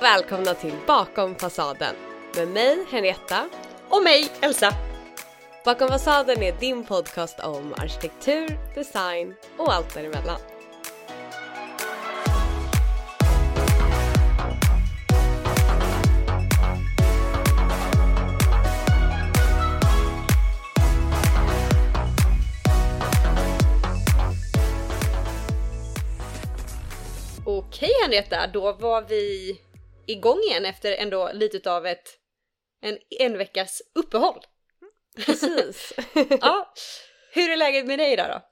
Välkomna till Bakom fasaden med mig Henrietta. Och mig, Elsa. Bakom fasaden är din podcast om arkitektur, design och allt däremellan. Okej Henrietta, då var vi igång igen efter ändå lite av ett en, en veckas uppehåll. Precis. Ja, hur är läget med dig idag då?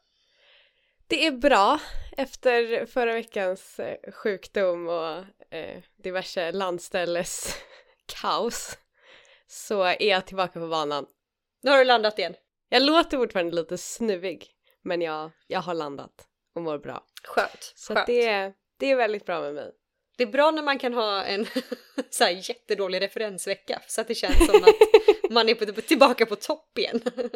Det är bra efter förra veckans eh, sjukdom och eh, diverse landställes kaos så är jag tillbaka på banan. Nu har du landat igen. Jag låter fortfarande lite snuvig men jag, jag har landat och mår bra. Skönt. Så skönt. det, det är väldigt bra med mig. Det är bra när man kan ha en så här jättedålig referensvecka så att det känns som att man är på, tillbaka på topp igen.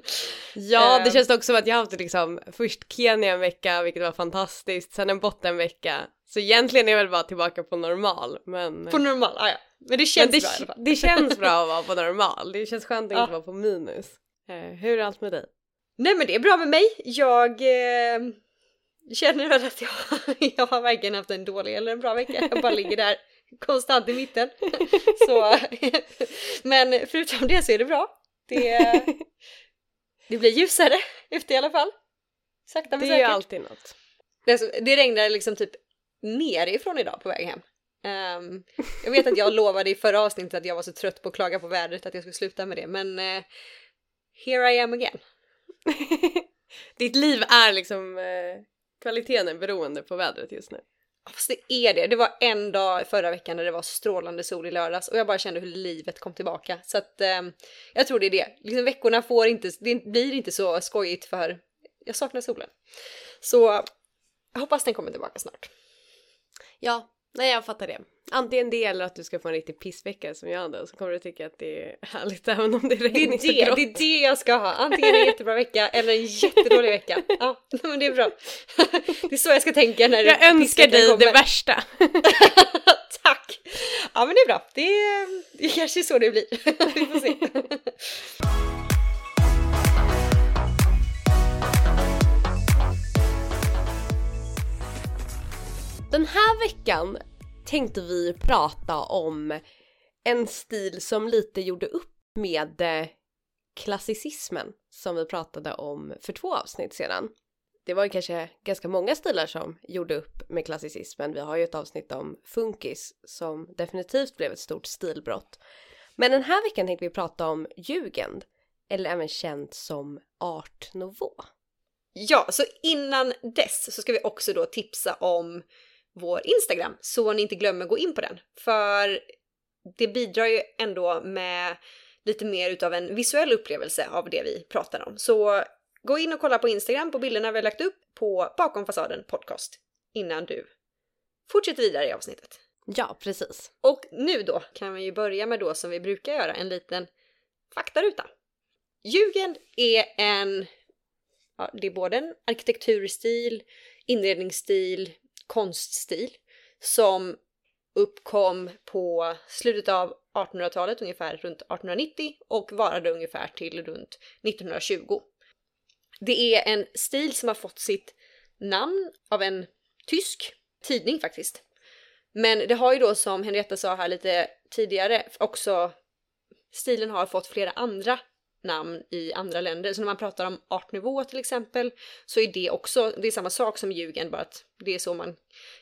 Ja, det Ehm. känns också som att jag har haft liksom först Kenya en vecka, vilket var fantastiskt, sen en bottenvecka. Så egentligen är jag väl bara tillbaka på normal, men... På normal, ah, ja. Men det men känns det, bra i alla fall. det känns bra att vara på normal. Det känns skönt att Ja. inte vara på minus. Eh, hur är allt med dig? Nej men det är bra med mig. Jag eh, känner väl att jag, jag har varken haft en dålig eller en bra vecka. Jag bara ligger där konstant i mitten. Så, men förutom det så är det bra. Det, det blir ljusare efter i alla fall. Sakta men Det är ju säkert. alltid något. Det, det regnade liksom typ nerifrån idag på väg hem. Ehm, jag vet att jag lovade i förra avsnittet att jag var så trött på att klaga på vädret att jag skulle sluta med det men eh, here I am again. Ditt liv är liksom, eh, kvaliteten är beroende på vädret just nu. Fast det är det. Det var en dag förra veckan när det var strålande sol i lördags och jag bara kände hur livet kom tillbaka. Så att eh, jag tror det är det. Liksom veckorna får inte, det blir inte så skojigt för jag saknar solen. Så jag hoppas den kommer tillbaka snart. Ja, nej jag fattar det. Antingen det eller att du ska få en riktig pissvecka som jag hade så kommer du tycka att det är härligt även om det är Det är det, det är det jag ska ha. Antingen en jättebra vecka eller en jättedålig vecka. Ja, men det är bra. Det är så jag ska tänka när Jag önskar dig det kommer. värsta. Tack! Ja men det är bra. Det är, det är kanske så det blir. Vi får se. Den här veckan tänkte vi prata om en stil som lite gjorde upp med eh, klassicismen som vi pratade om för två avsnitt sedan. Det var ju kanske ganska många stilar som gjorde upp med klassicismen. Vi har ju ett avsnitt om funkis som definitivt blev ett stort stilbrott. Men den här veckan tänkte vi prata om jugend, eller även känt som art nouveau. Ja, så innan dess så ska vi också då tipsa om vår Instagram så ni inte glömmer gå in på den. För det bidrar ju ändå med lite mer utav en visuell upplevelse av det vi pratar om. Så gå in och kolla på Instagram på bilderna vi har lagt upp på Bakom fasaden podcast innan du fortsätter vidare i avsnittet. Ja, precis. Och nu då kan vi ju börja med då som vi brukar göra en liten faktaruta. Jugend är en, ja, det är både en arkitekturstil, inredningsstil, konststil som uppkom på slutet av 1800-talet, ungefär runt 1890 och varade ungefär till runt 1920. Det är en stil som har fått sitt namn av en tysk tidning faktiskt. Men det har ju då som Henrietta sa här lite tidigare också stilen har fått flera andra namn i andra länder. Så när man pratar om art nouveau till exempel så är det också, det är samma sak som jugend bara att det är så man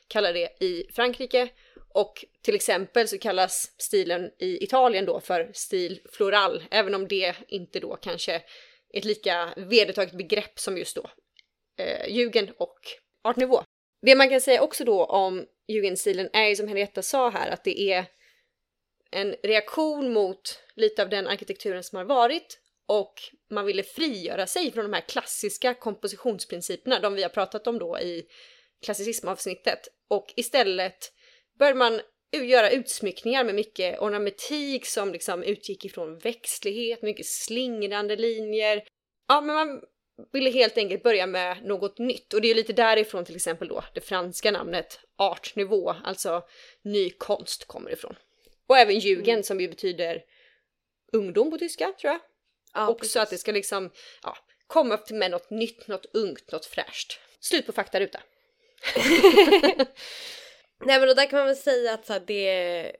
kallar det i Frankrike. Och till exempel så kallas stilen i Italien då för stil floral, även om det inte då kanske är ett lika vedertaget begrepp som just då eh, jugend och art nouveau. Det man kan säga också då om jugendstilen är ju som Henrietta sa här att det är en reaktion mot lite av den arkitekturen som har varit och man ville frigöra sig från de här klassiska kompositionsprinciperna, de vi har pratat om då i klassicismavsnittet och istället började man göra utsmyckningar med mycket ornamentik som liksom utgick ifrån växtlighet, mycket slingrande linjer. Ja, men man ville helt enkelt börja med något nytt och det är lite därifrån till exempel då det franska namnet art nouveau, alltså ny konst kommer ifrån. Och även jugend Mm. som ju betyder ungdom på tyska tror jag. Ja, Också precis. att det ska liksom ja, komma upp med något nytt, något ungt, något fräscht. Slut på faktaruta. Nej men och där kan man väl säga att så här, det,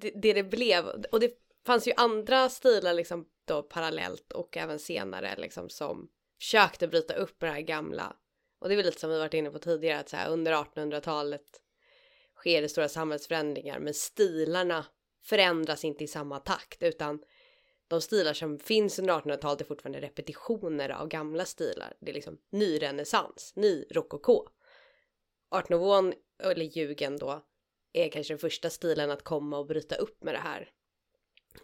det, det det blev, och det fanns ju andra stilar liksom då parallellt och även senare liksom som försökte bryta upp det här gamla. Och det är väl lite som vi varit inne på tidigare att så här, under 1800-talet sker det stora samhällsförändringar men stilarna förändras inte i samma takt utan de stilar som finns under 1800-talet är fortfarande repetitioner av gamla stilar. Det är liksom ny renässans, ny rokoko. Art nouveau eller jugend då är kanske den första stilen att komma och bryta upp med det här.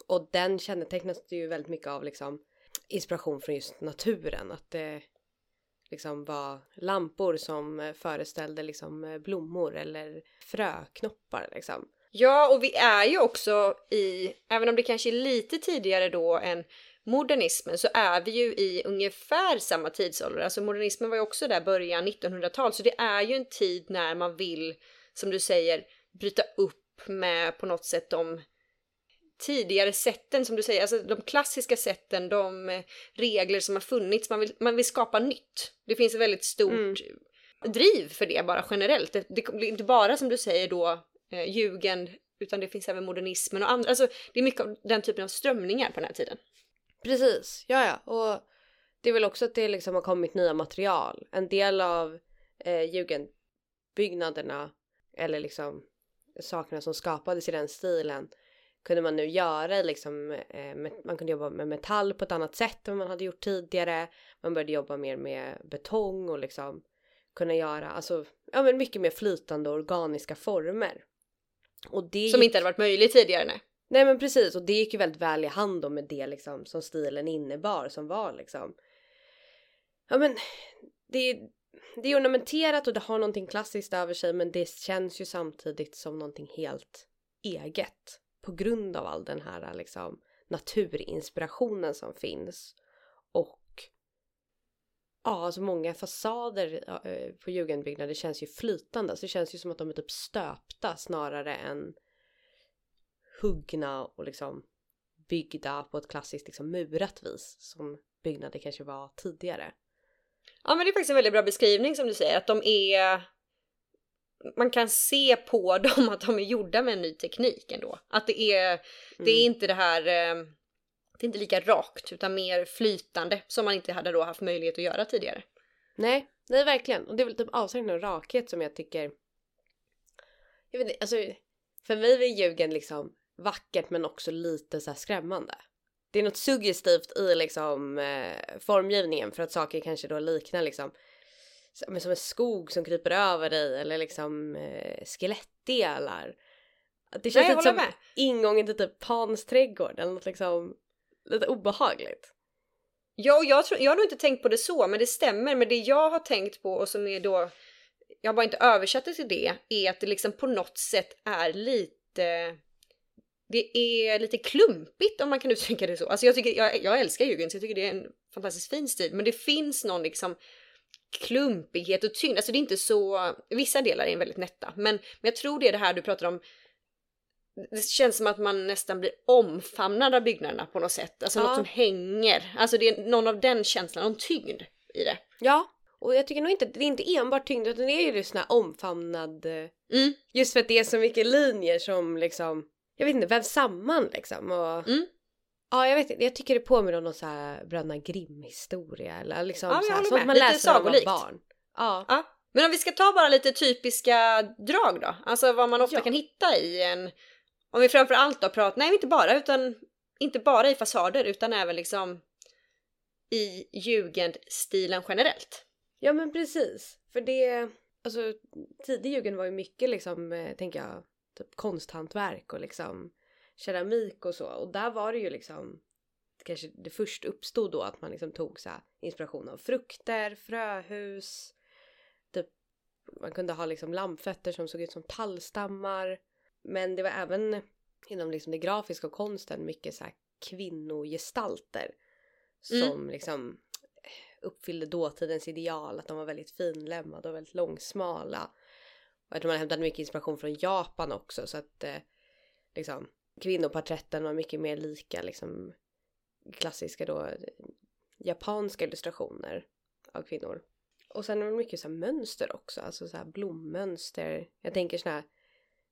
Och den kännetecknas ju väldigt mycket av liksom inspiration från just naturen. Att det liksom var lampor som föreställde liksom blommor eller fröknoppar liksom. Ja, och vi är ju också i, även om det kanske är lite tidigare då än modernismen, så är vi ju i ungefär samma tidsålder. Alltså modernismen var ju också där början 1900-tal, så det är ju en tid när man vill, som du säger, bryta upp med på något sätt de tidigare sätten som du säger, alltså de klassiska sätten, de regler som har funnits, man vill, man vill skapa nytt. Det finns ett väldigt stort Mm. driv för det bara generellt. Det, det blir inte bara som du säger då eh, jugend, utan det finns även modernismen och andra, alltså det är mycket av den typen av strömningar på den här tiden. Precis, ja ja. Och det är väl också att det liksom har kommit nya material. En del av eh, jugendbyggnaderna eller liksom sakerna som skapades i den stilen kunde man nu göra liksom, eh, med, man kunde jobba med metall på ett annat sätt än man hade gjort tidigare. Man började jobba mer med betong och liksom kunna göra, alltså, ja men mycket mer flytande organiska former. Och det Som gick- inte hade varit möjligt tidigare, nej. Nej men precis. Och det gick ju väldigt väl i hand då med det liksom som stilen innebar som var liksom. Ja men det, det är ornamenterat och det har någonting klassiskt över sig men det känns ju samtidigt som någonting helt eget på grund av all den här liksom naturinspirationen som finns. Och Ja, alltså många fasader eh, på jugendbyggnader känns ju flytande. Alltså det känns ju som att de är typ stöpta snarare än huggna och liksom byggda på ett klassiskt liksom murat vis som byggnader kanske var tidigare. Ja men det är faktiskt en väldigt bra beskrivning som du säger, att de är... Man kan se på dem att de är gjorda med en ny teknik ändå. Att det är, det är Mm. inte det här... Det är inte lika rakt utan mer flytande som man inte hade då haft möjlighet att göra tidigare. Nej, nej verkligen. Och det är väl typ avsaknaden av rakhet som jag tycker... Jag vet inte, alltså för mig är ljugen liksom vackert men också lite så här skrämmande. Det är något suggestivt i liksom eh, formgivningen för att saker kanske då liknar liksom men som en skog som kryper över dig eller liksom eh, skelettdelar. Det känns Nej, lite som med. ingången till typ Pans trädgård eller något liksom lite obehagligt. Ja, och jag, tror, jag har nog inte tänkt på det så, men det stämmer. Men det jag har tänkt på och som är då, jag har bara inte översatt det till det, är att det liksom på något sätt är lite, det är lite klumpigt om man kan uttrycka det så. Alltså jag, tycker, jag, jag älskar Jugend så jag tycker det är en fantastiskt fin stil, men det finns någon liksom klumpighet och tyngd. Alltså det är inte så, vissa delar är väldigt nätta, men, men jag tror det är det här du pratar om det känns som att man nästan blir omfamnad av byggnaderna på något sätt. Alltså Ja. något som hänger. Alltså det är någon av den känslan, någon tyngd i det. Ja, och jag tycker nog inte det är inte enbart tyngd utan det är ju just den här omfamnad Mm. Just för att det är så mycket linjer som liksom, jag vet inte, vävs samman liksom och Mm. Ja jag vet inte, jag tycker det påminner om någon så här Bröderna Grimm historia eller liksom Ja, så här, sånt man Lite läser när man var barn. Ja. Ja. Men om vi ska ta bara lite typiska drag då. Alltså vad man ofta Ja. kan hitta i en... Om vi framför allt då pratar, nej inte bara utan inte bara i fasader utan även liksom i jugendstilen generellt. ja men precis, för det, alltså tidig jugend var ju mycket liksom, eh, tänker jag, typ konsthantverk och liksom keramik och så och där var det ju liksom kanske det först uppstod då att man liksom tog så här inspiration av frukter, fröhus, typ man kunde ha liksom lammfötter som såg ut som tallstammar. Men det var även inom liksom det grafiska och konsten mycket så här kvinnogestalter Mm. som liksom uppfyllde dåtidens ideal, att de var väldigt finlämmade och väldigt långsmala. Och att man hämtade mycket inspiration från Japan också så att eh, liksom kvinnoporträtten var mycket mer lika liksom klassiska då japanska illustrationer av kvinnor. Och sen är det mycket så mönster också, alltså så blommönster. Jag tänker såna här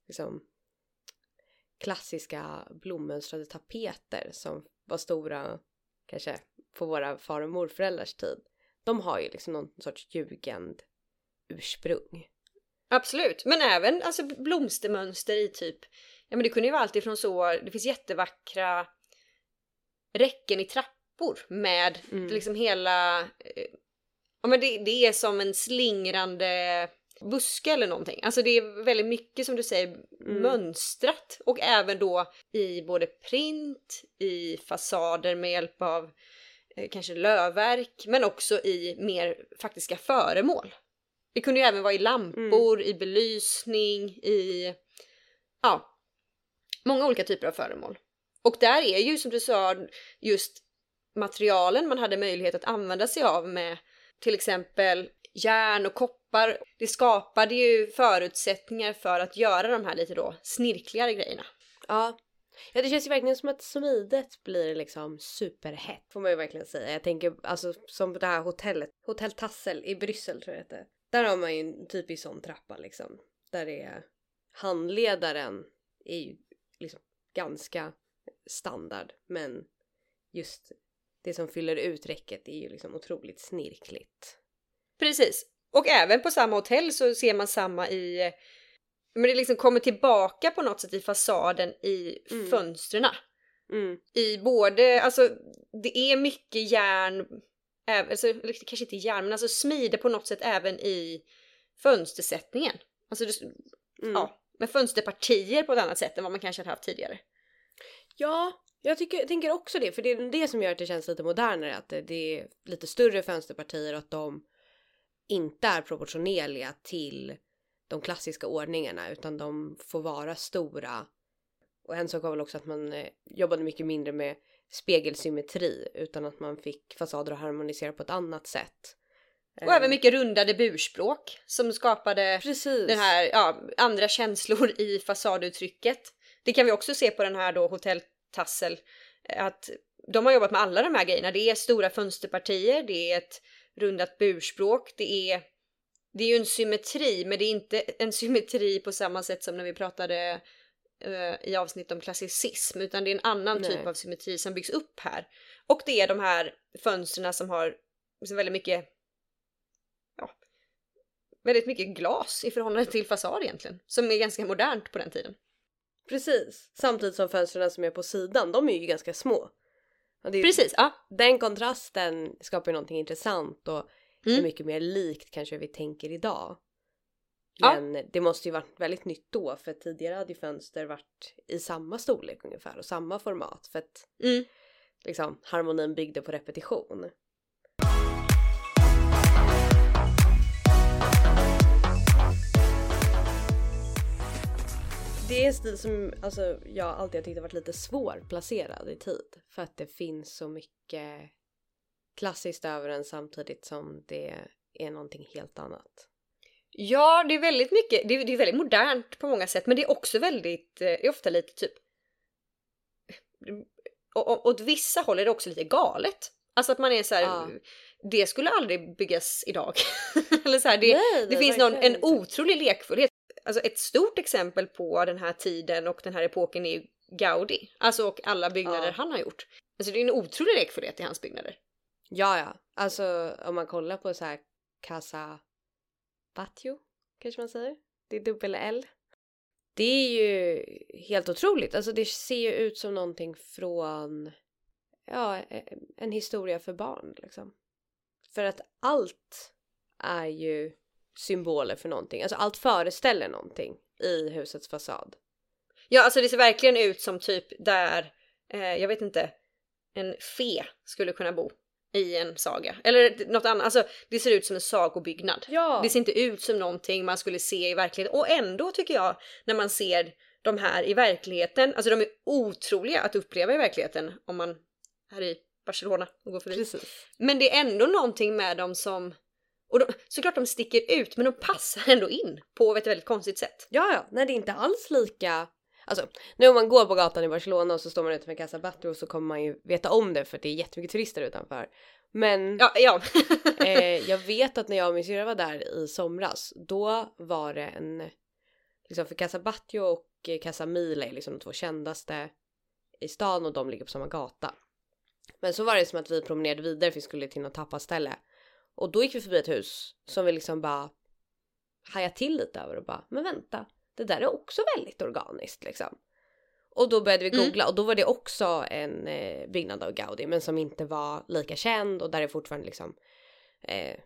liksom klassiska blommönstrade tapeter som var stora kanske på våra far och morföräldrars tid. De har ju liksom någon sorts jugend ursprung. Absolut, men även alltså blomstermönster i typ, ja men det kunde ju vara alltifrån så, det finns jättevackra räcken i trappor med mm. liksom hela, eh, ja men det, det är som en slingrande buske eller någonting. Alltså det är väldigt mycket som du säger mm. mönstrat och även då i både print, i fasader med hjälp av eh, kanske lövverk men också i mer faktiska föremål. Det kunde ju även vara i lampor, mm. i belysning, i ja, många olika typer av föremål. Och där är ju som du sa just materialen man hade möjlighet att använda sig av med till exempel järn och koppar. Det skapade ju förutsättningar för att göra de här lite då snirkligare grejerna. Ja. Ja det känns ju verkligen som att smidet blir liksom superhett får man ju verkligen säga. Jag tänker alltså som det här hotellet, Hotell Tassel i Bryssel tror jag det heter. Där har man ju en typisk sån trappa liksom. Där det är handledaren är ju liksom ganska standard men just det som fyller ut räcket är ju liksom otroligt snirkligt. Precis. Och även på samma hotell så ser man samma i men det liksom kommer tillbaka på något sätt i fasaden i mm. fönstren. Mm. I både, alltså det är mycket järn, alltså, kanske inte järn men alltså smider på något sätt även i fönstersättningen. Alltså det, mm. ja, med fönsterpartier på ett annat sätt än vad man kanske hade haft tidigare. Ja, jag, tycker, jag tänker också det, för det är det som gör att det känns lite modernare, att det, det är lite större fönsterpartier och att de inte är proportionerliga till de klassiska ordningarna utan de får vara stora. Och en sak var väl också att man eh, jobbade mycket mindre med spegelsymmetri utan att man fick fasader att harmonisera på ett annat sätt. Och även mycket rundade burspråk som skapade Precis. den här, ja, andra känslor i fasaduttrycket. Det kan vi också se på den här då Hotell Tassel, att de har jobbat med alla de här grejerna. Det är stora fönsterpartier, det är ett rundat burspråk, det är det är ju en symmetri, men det är inte en symmetri på samma sätt som när vi pratade uh, i avsnitt om klassicism, utan det är en annan Nej. typ av symmetri som byggs upp här. Och det är de här fönstren som har liksom väldigt mycket ja, väldigt mycket glas i förhållande till fasad egentligen, som är ganska modernt på den tiden. Precis, samtidigt som fönstren som är på sidan, de är ju ganska små. Ju, Precis, ja. Den kontrasten skapar ju någonting intressant och mm. är mycket mer likt kanske vi tänker idag. Men ja. det måste ju varit väldigt nytt då för tidigare hade ju fönster varit i samma storlek ungefär och samma format för att mm. liksom harmonin byggde på repetition. Det är en stil som alltså, jag alltid har tyckt har varit lite svårplacerad i tid. För att det finns så mycket klassiskt över den samtidigt som det är någonting helt annat. Ja, det är väldigt mycket, det är, det är väldigt modernt på många sätt men det är också väldigt, eh, det är ofta lite typ och, och, åt vissa håll är det också lite galet. Alltså att man är så här, ja. det skulle aldrig byggas idag. Eller så här, det, Nej, det, det finns någon, en otrolig lekfullhet alltså ett stort exempel på den här tiden och den här epoken är ju Gaudi. Alltså och alla byggnader ja. han har gjort. Alltså det är en otrolig lekfullhet i hans byggnader. Ja, ja. Alltså om man kollar på så här Casa Batio, kanske man säger. Det är dubbel L. Det är ju helt otroligt. Alltså det ser ju ut som någonting från ja, en historia för barn liksom. För att allt är ju symboler för någonting. Alltså allt föreställer någonting i husets fasad. Ja, alltså det ser verkligen ut som typ där, eh, jag vet inte, en fe skulle kunna bo i en saga. Eller något annat, alltså det ser ut som en sagobyggnad. Ja. Det ser inte ut som någonting man skulle se i verkligheten. Och ändå tycker jag, när man ser de här i verkligheten, alltså de är otroliga att uppleva i verkligheten om man är i Barcelona och går förbi. Precis. Men det är ändå någonting med dem som... Och de, såklart de sticker ut men de passar ändå in på ett väldigt konstigt sätt. Ja, ja, nej det är inte alls lika Alltså nu om man går på gatan i Barcelona och så står man utanför Casa Batlló så kommer man ju veta om det för det är jättemycket turister utanför. Men Ja, ja. eh, jag vet att när jag och min syrra var där i somras då var det en liksom för Casa Batlló och Casa Mila är liksom de två kändaste i stan och de ligger på samma gata. Men så var det som att vi promenerade vidare för vi skulle till något tappaställe och då gick vi förbi ett hus som vi liksom bara hajade till lite över och bara men vänta det där är också väldigt organiskt liksom. Och då började vi Mm. googla och då var det också en eh, byggnad av Gaudi men som inte var lika känd och där är fortfarande liksom eh,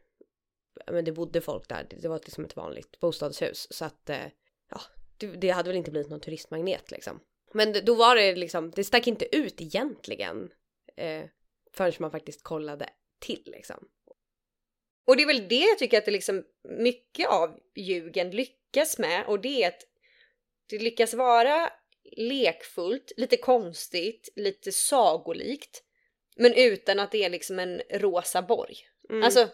men det bodde folk där. Det var liksom ett vanligt bostadshus så att eh, ja, det, det hade väl inte blivit någon turistmagnet liksom. Men då var det liksom, det stack inte ut egentligen eh, förrän man faktiskt kollade till liksom. Och det är väl det jag tycker att det liksom mycket av ljugen lyckas med och det är att det lyckas vara lekfullt, lite konstigt, lite sagolikt. Men utan att det är liksom en rosa borg. Mm. Alltså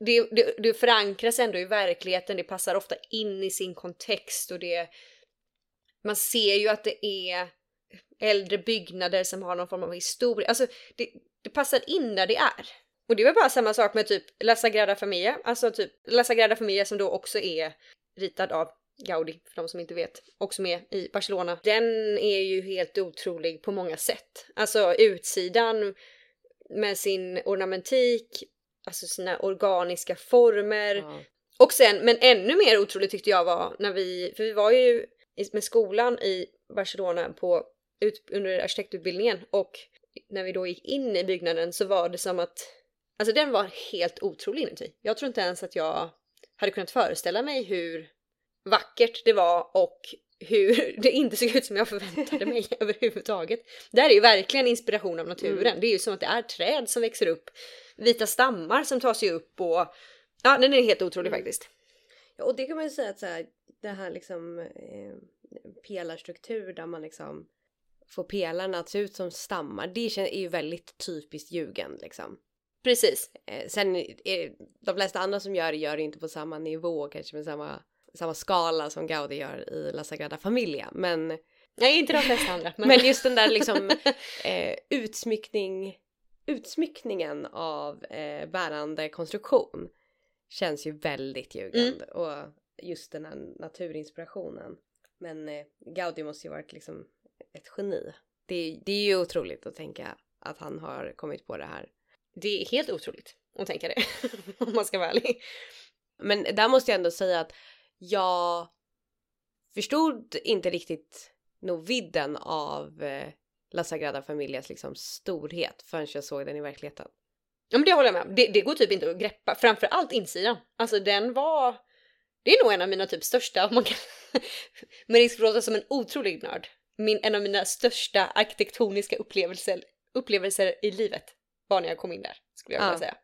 det, det, det förankras ändå i verkligheten, det passar ofta in i sin kontext och det man ser ju att det är äldre byggnader som har någon form av historia. Alltså det, det passar in där det är. Och det är väl bara samma sak med typ La Sagrada Familia, alltså typ La Sagrada Familia som då också är ritad av Gaudi, för de som inte vet, också med i Barcelona. Den är ju helt otrolig på många sätt. Alltså utsidan med sin ornamentik, alltså sina organiska former. ja. Och sen, men ännu mer otroligt tyckte jag var när vi, för vi var ju med skolan i Barcelona på, ut, under arkitektutbildningen och när vi då gick in i byggnaden så var det som att, alltså den var helt otrolig inuti. Jag tror inte ens att jag hade kunnat föreställa mig hur vackert det var och hur det inte såg ut som jag förväntade mig överhuvudtaget. Det här är ju verkligen inspiration av naturen. Det är ju som att det är träd som växer upp, vita stammar som tar sig upp och ja, den är helt otrolig Mm. faktiskt. Ja, och det kan man ju säga att så här, det här liksom eh, pelarstruktur där man liksom får pelarna att se ut som stammar. Det är ju väldigt typiskt ljugen liksom. Precis. Eh, sen är de flesta andra som gör det gör det inte på samma nivå kanske med samma, samma skala som Gaudi gör i La Sagrada Familia. Men, Nej, inte de flesta andra. Men, men just den där liksom eh, utsmyckning, utsmyckningen av eh, bärande konstruktion känns ju väldigt ljugande och just den här naturinspirationen. Men eh, Gaudi måste ju varit liksom ett geni. Det, det är ju otroligt att tänka att han har kommit på det här det är helt otroligt att tänka det. Om man ska vara ärlig. Men där måste jag ändå säga att jag förstod inte riktigt nog vidden av eh, La Sagrada Familias liksom storhet förrän jag såg den i verkligheten. Ja men det håller jag med om. det, det går typ inte att greppa. Framförallt insidan. Alltså den var... Det är nog en av mina typ största, om man kan... med risk för att låta som en otrolig nörd. Min, en av mina största arkitektoniska upplevelser, upplevelser i livet var när jag kom in där, skulle jag vilja Ja. säga.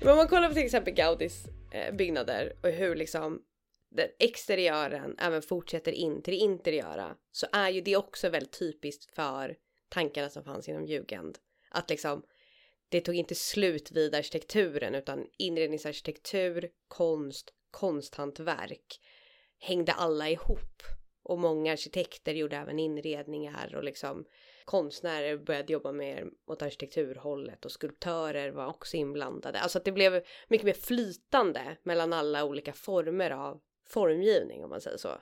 Men om man kollar på till exempel Gaudis eh, byggnader och hur liksom den exteriören även fortsätter in till det interiöra så är ju det också väldigt typiskt för tankarna som fanns inom jugend. Att liksom det tog inte slut vid arkitekturen utan inredningsarkitektur, konst, konsthantverk hängde alla ihop. Och många arkitekter gjorde även inredningar och liksom konstnärer började jobba mer åt arkitekturhållet och skulptörer var också inblandade. Alltså att det blev mycket mer flytande mellan alla olika former av formgivning om man säger så.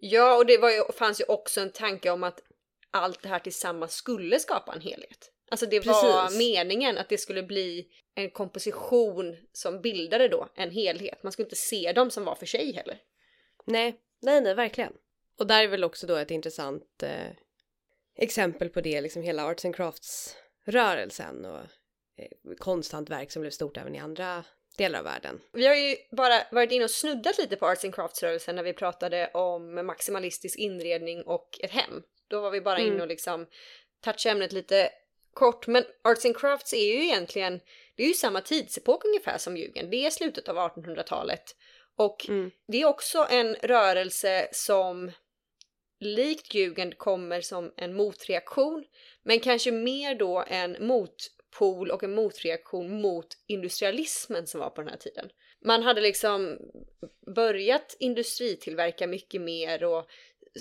Ja, och det var ju, fanns ju också en tanke om att allt det här tillsammans skulle skapa en helhet. Alltså det var Precis. meningen att det skulle bli en komposition som bildade då en helhet. Man skulle inte se dem som var för sig heller. Nej, nej, nej, verkligen. Och där är väl också då ett intressant eh, exempel på det, liksom hela arts and crafts rörelsen och eh, konsthantverk som blev stort även i andra delar av världen. Vi har ju bara varit inne och snuddat lite på arts and crafts-rörelsen när vi pratade om maximalistisk inredning och ett hem. Då var vi bara Mm. inne och liksom touchade ämnet lite kort, men arts and crafts är ju egentligen, det är ju samma tidsepok ungefär som jugend. Det är slutet av 1800-talet Och Mm. det är också en rörelse som likt Jugend kommer som en motreaktion, men kanske mer då en motpol och en motreaktion mot industrialismen som var på den här tiden. Man hade liksom börjat industritillverka mycket mer och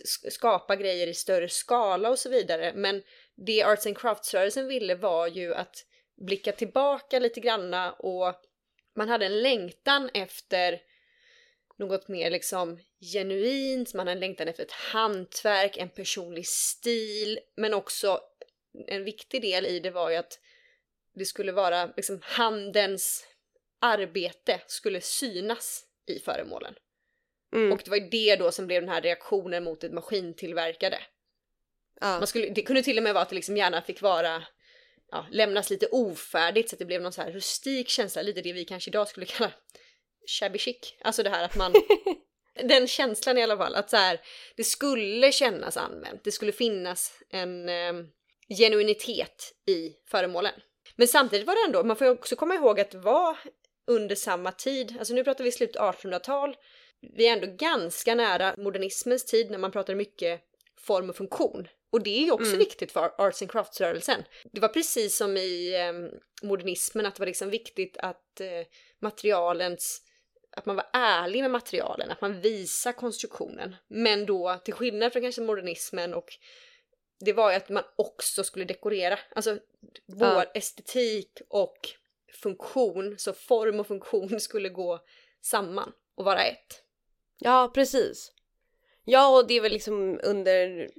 sk- skapa grejer i större skala och så vidare, men det Arts and Crafts-rörelsen ville var ju att blicka tillbaka lite granna och man hade en längtan efter något mer liksom genuint, man hade en längtan efter ett hantverk, en personlig stil, men också en viktig del i det var ju att det skulle vara liksom handens arbete skulle synas i föremålen. Mm. Och det var ju det då som blev den här reaktionen mot det maskintillverkade. ja. Man skulle, det kunde till och med vara att det liksom gärna fick vara ja, lämnas lite ofärdigt så att det blev någon så här rustik känsla, lite det vi kanske idag skulle kalla shabby chic. Alltså det här att man den känslan i alla fall att så här det skulle kännas använt. Det skulle finnas en eh, genuinitet i föremålen. Men samtidigt var det ändå, man får ju också komma ihåg att det var under samma tid, alltså nu pratar vi slut 1800-tal, vi är ändå ganska nära modernismens tid när man pratar mycket form och funktion. Och det är ju också Mm. viktigt för arts and crafts-rörelsen. Det var precis som i eh, modernismen att det var liksom viktigt att eh, materialens att man var ärlig med materialen, att man visar konstruktionen. Men då till skillnad från kanske modernismen och det var ju att man också skulle dekorera. Alltså vår Ja. estetik och funktion, så form och funktion skulle gå samman och vara ett. Ja, precis. Ja, och det är väl liksom under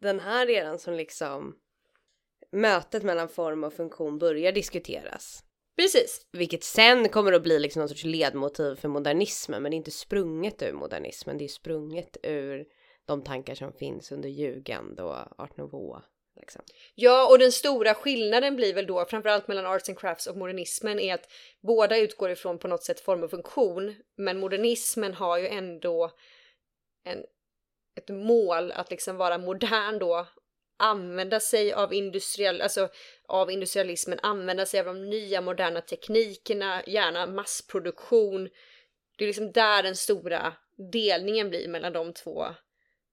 den här eran som liksom mötet mellan form och funktion börjar diskuteras. Precis. Vilket sen kommer att bli liksom någon sorts ledmotiv för modernismen, men det är inte sprunget ur modernismen, det är sprunget ur de tankar som finns under Jugend och Art Nouveau. Liksom. Ja, och den stora skillnaden blir väl då, framförallt mellan arts and crafts och modernismen, är att båda utgår ifrån på något sätt form och funktion, men modernismen har ju ändå en, ett mål att liksom vara modern då, använda sig av industriell, alltså av industrialismen, använda sig av de nya moderna teknikerna, gärna massproduktion. Det är liksom där den stora delningen blir mellan de två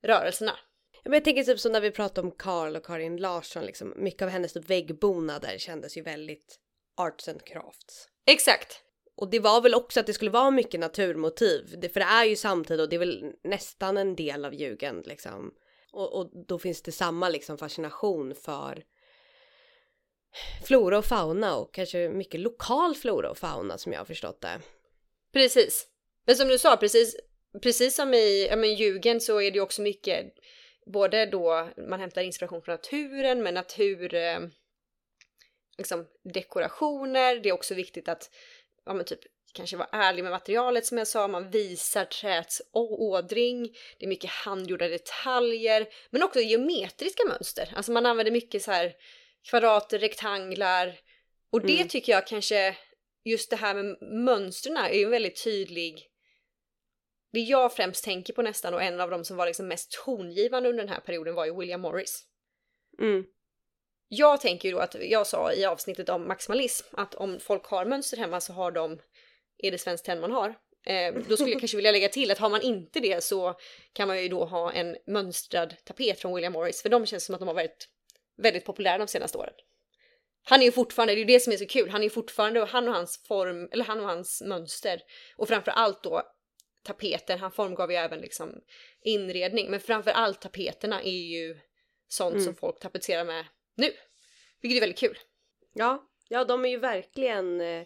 rörelserna. Men jag tänker typ som när vi pratade om Karl och Karin Larsson, liksom, mycket av hennes typ väggbonader kändes ju väldigt arts and crafts. Exakt. Och det var väl också att det skulle vara mycket naturmotiv, det, för det är ju samtid och det är väl nästan en del av Jugend liksom. Och, och då finns det samma liksom fascination för flora och fauna och kanske mycket lokal flora och fauna som jag har förstått det. Precis. Men som du sa, precis, precis som i ja, men så är det ju också mycket både då man hämtar inspiration från naturen men natur eh, liksom dekorationer. Det är också viktigt att ja, men typ kanske vara ärlig med materialet som jag sa, man visar träets ådring, det är mycket handgjorda detaljer, men också geometriska mönster. Alltså man använder mycket så här kvadrater, rektanglar och det Mm. tycker jag kanske just det här med mönstren är ju en väldigt tydlig det jag främst tänker på nästan och en av de som var liksom mest tongivande under den här perioden var ju William Morris. Mm. Jag tänker ju då att jag sa i avsnittet om maximalism att om folk har mönster hemma så har de, är det svenskt tenn man har. Eh, då skulle jag kanske vilja lägga till att har man inte det så kan man ju då ha en mönstrad tapet från William Morris för de känns som att de har varit väldigt populära de senaste åren. Han är ju fortfarande, det är ju det som är så kul, han är ju fortfarande, han och hans form, eller han och hans mönster och framför allt då tapeten, han formgav ju även liksom inredning, men framför allt tapeterna är ju sånt Mm. som folk tapetserar med nu. Vilket är väldigt kul. Ja, ja de är ju verkligen eh,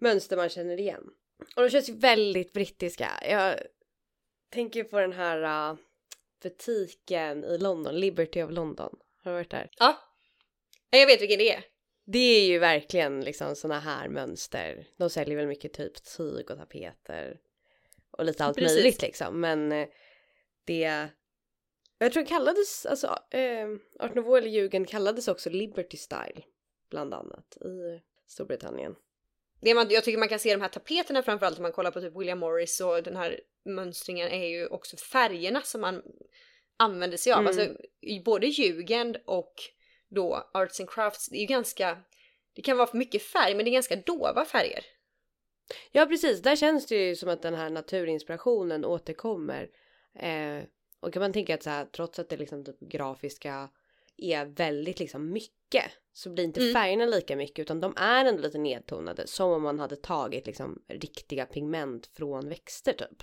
mönster man känner igen. Och de känns ju väldigt brittiska. Jag tänker på den här uh, butiken i London, Liberty of London. Har du varit där? Ja. Ja, Jag vet vilken det är. Det är ju verkligen liksom såna här mönster. De säljer väl mycket typ tyg och tapeter. Och lite allt Precis. möjligt liksom. Men eh, det... Jag tror det kallades, alltså eh, Art Nouveau eller Jugend kallades också Liberty Style. Bland annat i Storbritannien. Det man, jag tycker man kan se de här tapeterna framförallt om man kollar på typ William Morris och den här mönstringen är ju också färgerna som man använder sig av. Mm. Alltså både Jugend och då Arts and Crafts, det är ju ganska, det kan vara för mycket färg men det är ganska dova färger. Ja precis, där känns det ju som att den här naturinspirationen återkommer. Eh, och kan man tänka att så här, trots att det liksom typ grafiska är väldigt liksom mycket så blir inte Mm. färgerna lika mycket utan de är ändå lite nedtonade som om man hade tagit liksom riktiga pigment från växter typ.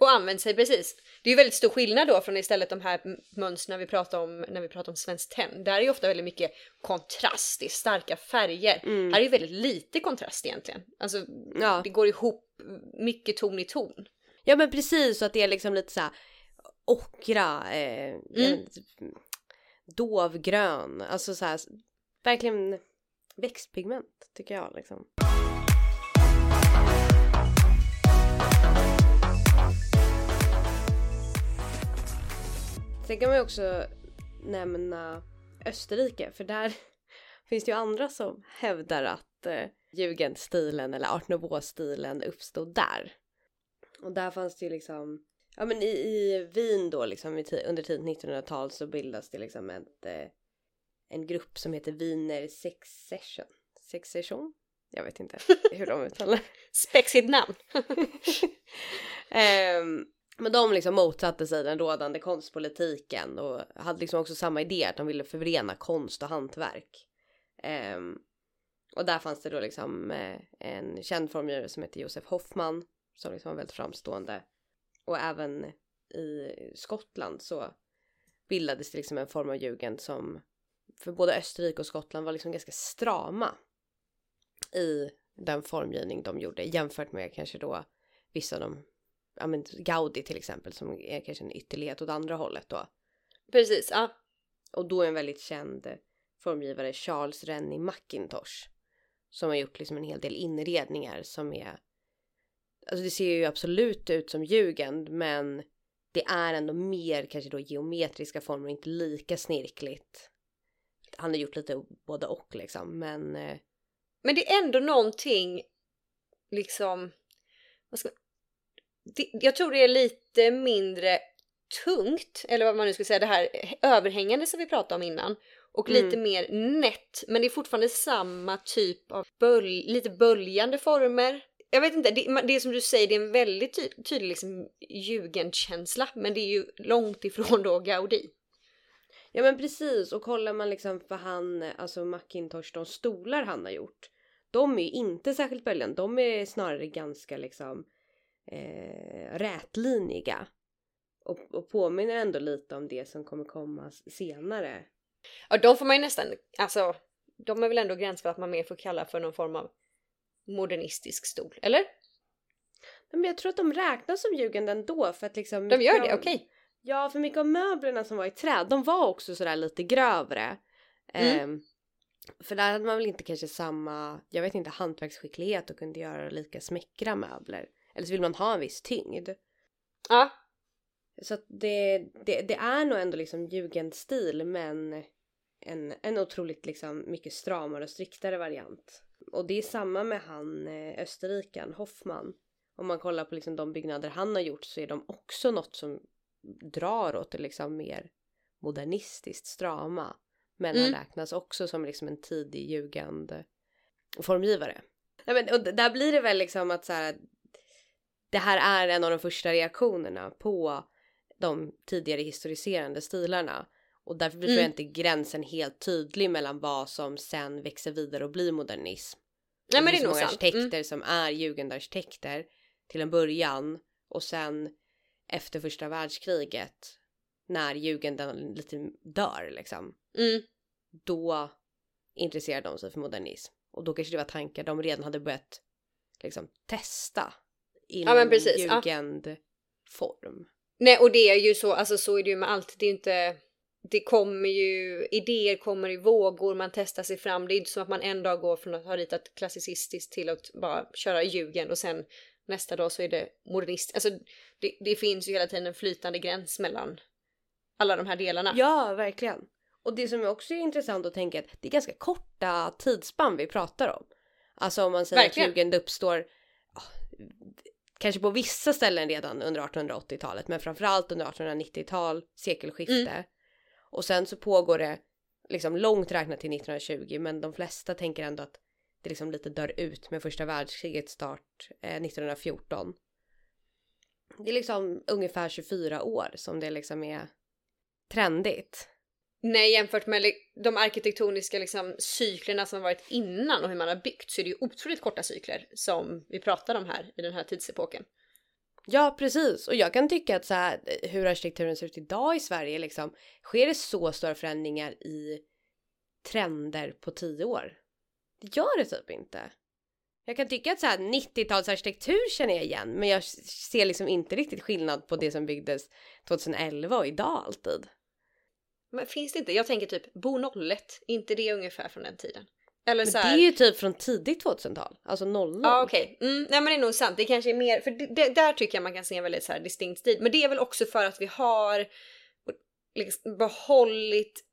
Och använt sig precis. Det är ju väldigt stor skillnad då från istället de här mönstren vi pratar om när vi pratar om Svenskt Tenn. Där är ju ofta väldigt mycket kontrast, det är starka färger. Mm. Här är ju väldigt lite kontrast egentligen. Alltså Ja. det går ihop mycket ton i ton. ja men precis så att det är liksom lite så här ockra, eh, inte, typ, dovgrön, alltså så här verkligen växtpigment tycker jag liksom. Sen kan man ju också nämna Österrike för där finns det ju andra som hävdar att eh, jugendstilen eller art nouveau-stilen uppstod där. Och där fanns det ju liksom, ja men i, i Wien då liksom under tidigt 1900-tal så bildas det liksom ett, eh, en grupp som heter Wiener Sexsession. Sexsession? Jag vet inte hur de uttalar Spexigt namn. Ehm, men de liksom motsatte sig den rådande konstpolitiken och hade liksom också samma idé att de ville förena konst och hantverk. Ehm, och där fanns det då liksom eh, en känd formgivare som heter Josef Hoffman som liksom var väldigt framstående. Och även i Skottland så bildades det liksom en form av jugend som för både Österrike och Skottland var liksom ganska strama i den formgivning de gjorde jämfört med kanske då vissa av de, ja men Gaudi till exempel som är kanske en ytterlighet åt andra hållet då. Precis, ja. Och då är en väldigt känd formgivare Charles Rennie Mackintosh som har gjort liksom en hel del inredningar som är Alltså det ser ju absolut ut som jugend men det är ändå mer kanske då geometriska former inte lika snirkligt. Han har gjort lite både och liksom men eh, Men det är ändå någonting liksom... Vad ska, det, jag tror det är lite mindre tungt, eller vad man nu ska säga, det här överhängande som vi pratade om innan. Och Mm. lite mer nätt, men det är fortfarande samma typ av bölj, lite böljande former. Jag vet inte, det, det är som du säger, det är en väldigt ty, tydlig liksom, jugendkänsla, men det är ju långt ifrån då Gaudi. Ja men precis och kollar man liksom för han, alltså Macintosh, de stolar han har gjort. De är ju inte särskilt böljande, de är snarare ganska liksom eh, rätlinjiga. Och, och påminner ändå lite om det som kommer komma senare. Ja, de får man ju nästan, alltså, de är väl ändå gräns för att man mer får kalla för någon form av modernistisk stol, eller? Men jag tror att de räknas som jugend ändå för att liksom... De gör det, okej. Ja, för mycket av möblerna som var i träd, de var också sådär lite grövre. Mm. Ehm, för där hade man väl inte kanske samma, jag vet inte, hantverksskicklighet och kunde göra lika smäckra möbler. Eller så vill man ha en viss tyngd. Ja, Så att det, det, det är nog ändå liksom jugendstil men en, en otroligt liksom mycket stramare och striktare variant. Och det är samma med han eh, österrikan Hoffman. Om man kollar på liksom de byggnader han har gjort så är de också något som drar åt det liksom mer modernistiskt strama. Men Mm. han räknas också som liksom en tidig jugend formgivare. Nej, men, och där blir det väl liksom att så här, det här är en av de första reaktionerna på de tidigare historiserande stilarna. Och därför blir Mm. mm. inte gränsen helt tydlig mellan vad som sen växer vidare och blir modernism. nej men det är nog sant. arkitekter Mm. som är jugendarkitekter till en början och sen efter första världskriget när jugenden lite dör liksom. Mm. Då intresserar de sig för modernism. Och då kanske det var tankar de redan hade börjat liksom testa inom ja. jugendform. Nej och det är ju så, alltså så är det ju med allt. Det är ju inte, det kommer ju, idéer kommer i vågor, man testar sig fram. Det är inte som att man en dag går från att ha ritat klassicistiskt till att bara köra jugend och sen nästa dag så är det modernist. Alltså det, det finns ju hela tiden en flytande gräns mellan alla de här delarna. Ja, verkligen. Och det som också är intressant att tänka är att det är ganska korta tidsspann vi pratar om. Alltså om man säger Verkligen. att jugend uppstår kanske på vissa ställen redan under 1880-talet men framförallt under 1890-tal, sekelskifte. Mm. Och sen så pågår det liksom långt räknat till 1920 men de flesta tänker ändå att det liksom lite dör ut med första världskrigets start eh, 1914. Det är liksom ungefär 24 år som det liksom är trendigt. Nej, jämfört med de arkitektoniska liksom, cyklerna som har varit innan och hur man har byggt så är det ju otroligt korta cykler som vi pratar om här i den här tidsepoken. Ja, precis. Och jag kan tycka att så här, eh, hur arkitekturen ser ut idag i Sverige, liksom, sker det så stora förändringar i trender på tio år? Det gör det typ inte. Jag kan tycka att så här 90-talsarkitektur känner jag igen, men jag ser liksom inte riktigt skillnad på det som byggdes 2011 och idag alltid. Men finns det inte? Jag tänker typ Bo 01, inte det ungefär från den tiden? Eller Men så det här, är ju typ från tidigt 2000-tal, alltså 00. Ja okej, mm, nej men det är nog sant. Det kanske är mer, för det, det, där tycker jag man kan se en väldigt så här distinkt stil. Men det är väl också för att vi har liksom behållit,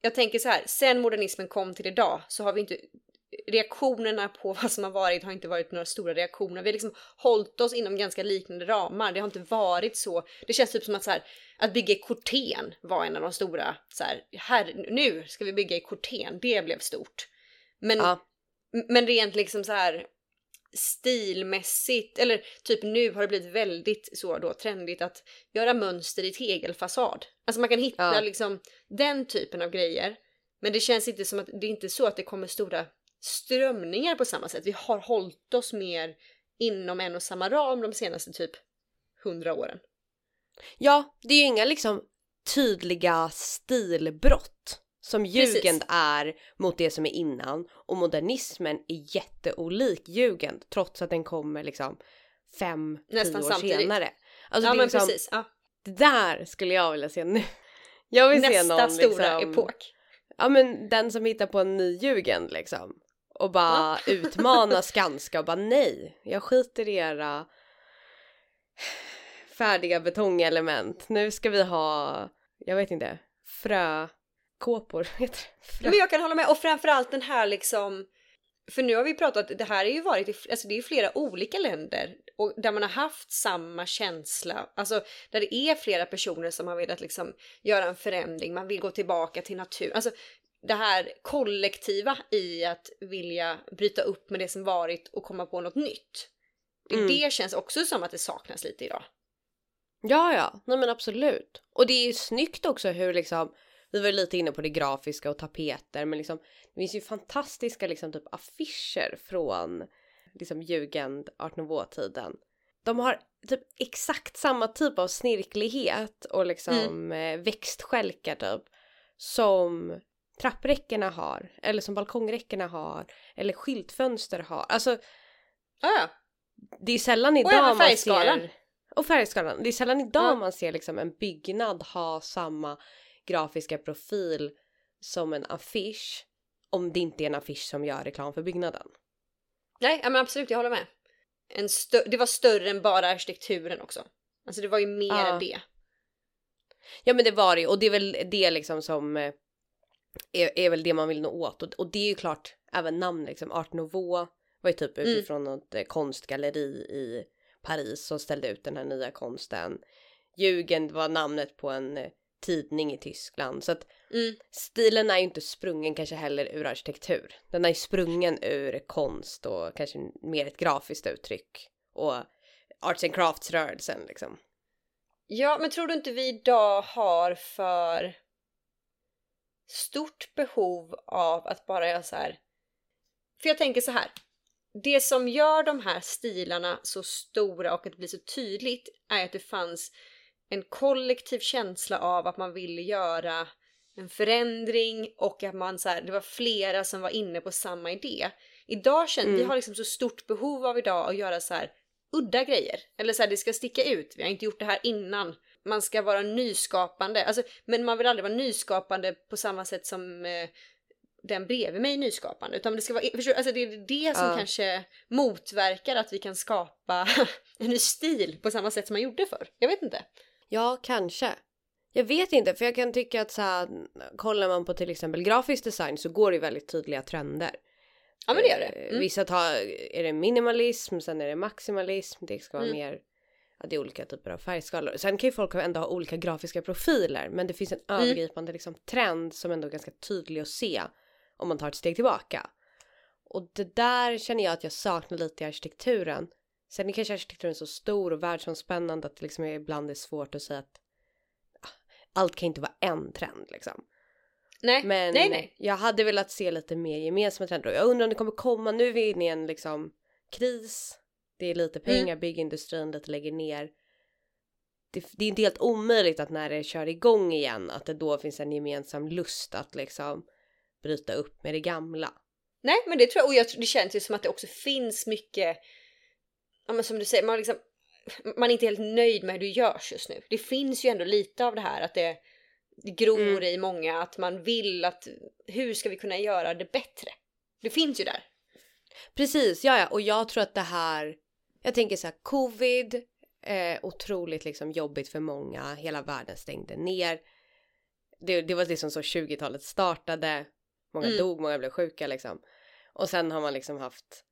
jag tänker så här, sen modernismen kom till idag så har vi inte, reaktionerna på vad som har varit har inte varit några stora reaktioner. Vi har liksom hållit oss inom ganska liknande ramar. Det har inte varit så, det känns typ som att så här, att bygga i Corten var en av de stora, så här, här nu ska vi bygga i Corten, det blev stort. Men Ja. Men rent liksom så här stilmässigt, eller typ nu har det blivit väldigt så då trendigt att göra mönster i tegelfasad. Alltså man kan hitta Ja. liksom den typen av grejer. Men det känns inte som att det är inte så att det kommer stora strömningar på samma sätt. Vi har hållit oss mer inom en och samma ram de senaste typ hundra åren. Ja, det är ju inga liksom tydliga stilbrott som jugend är mot det som är innan och modernismen är jätteolik jugend trots att den kommer liksom fem, Nästan tio år samtidigt. senare. Alltså ja det, liksom, precis. Ja. det där skulle jag vilja se nu. Jag vill se Nästa någon stora liksom, epok. Ja men den som hittar på en ny jugend liksom. Och bara utmana Skanska och bara nej, jag skiter i era färdiga betongelement. Nu ska vi ha, jag vet inte, frökåpor heter? Frö. Men jag kan hålla med och framförallt den här liksom för nu har vi pratat, det här har ju varit i, alltså det är ju flera olika länder och där man har haft samma känsla, alltså där det är flera personer som har velat liksom göra en förändring, man vill gå tillbaka till natur, alltså det här kollektiva i att vilja bryta upp med det som varit och komma på något nytt. Det, Mm. det känns också som att det saknas lite idag. Ja, ja, nej men absolut. Och det är ju snyggt också hur liksom, vi var lite inne på det grafiska och tapeter, men liksom det finns ju fantastiska liksom typ affischer från liksom jugend art nouveau-tiden. De har typ exakt samma typ av snirklighet och liksom eh, växtskälkar typ som trappräckena har eller som balkongräckena har eller skyltfönster har. Alltså Ja, ja. det är sällan idag man ser... Och färgskalan. Det är sällan idag Ja. man ser liksom en byggnad ha samma grafiska profil som en affisch. Om det inte är en affisch som gör reklam för byggnaden. Nej, ja, men absolut, jag håller med. En det var större än bara arkitekturen också. Alltså det var ju mer Ja. än det. Ja men det var det ju och det är väl det liksom som eh, är, är väl det man vill nå åt och, och det är ju klart även namn liksom Art Nouveau var ju typ Mm. utifrån något eh, konstgalleri i Paris som ställde ut den här nya konsten. Jugend var namnet på en eh, tidning i Tyskland så att Mm. stilen är ju inte sprungen kanske heller ur arkitektur. Den är ju sprungen ur konst och kanske mer ett grafiskt uttryck och arts and crafts rörelsen liksom. Ja, men tror du inte vi idag har för stort behov av att bara göra så här? För jag tänker så här. Det som gör de här stilarna så stora och att det blir så tydligt är att det fanns en kollektiv känsla av att man ville göra en förändring och att man så här, det var flera som var inne på samma idé. Idag känner vi Mm. har liksom så stort behov av idag att göra så här udda grejer. Eller så här, det ska sticka ut. Vi har inte gjort det här innan. Man ska vara nyskapande. Alltså, men man vill aldrig vara nyskapande på samma sätt som eh, den bredvid mig är nyskapande. Utan det ska vara, förstår, alltså det är det som Ja. kanske motverkar att vi kan skapa en ny stil på samma sätt som man gjorde förr. Jag vet inte. Ja, kanske. Jag vet inte, för jag kan tycka att så här, kollar man på till exempel grafisk design så går det väldigt tydliga trender. Ja men det gör det. Eh, Mm. Vissa tar, är det minimalism, sen är det maximalism, det ska vara Mm. mer, det är olika typer av färgskalor. Sen kan ju folk ändå ha olika grafiska profiler, men det finns en Mm. övergripande liksom, trend som ändå är ganska tydlig att se om man tar ett steg tillbaka. Och det där känner jag att jag saknar lite i arkitekturen. Sen är kanske arkitekturen så stor och världsomspännande att det liksom ibland är svårt att säga att ah, allt kan inte vara en trend liksom. Nej, Men nej, nej. jag hade velat se lite mer gemensamma trender och jag undrar om det kommer komma, nu är vi inne i en liksom kris. Det är lite Mm. pengar, byggindustrin lite lägger ner. Det, det är inte helt omöjligt att när det kör igång igen att det då finns en gemensam lust att liksom bryta upp med det gamla. Nej, men det tror jag. Och jag, det känns ju som att det också finns mycket, ja men som du säger, man, liksom, man är inte helt nöjd med hur det görs just nu. Det finns ju ändå lite av det här att det, det gror Mm. i många, att man vill att hur ska vi kunna göra det bättre? Det finns ju där. Precis, ja ja, och jag tror att det här, jag tänker så här, covid, eh, otroligt liksom jobbigt för många, hela världen stängde ner. Det, det var liksom så 20-talet startade, många Mm. dog, många blev sjuka liksom. Och sen har man liksom haft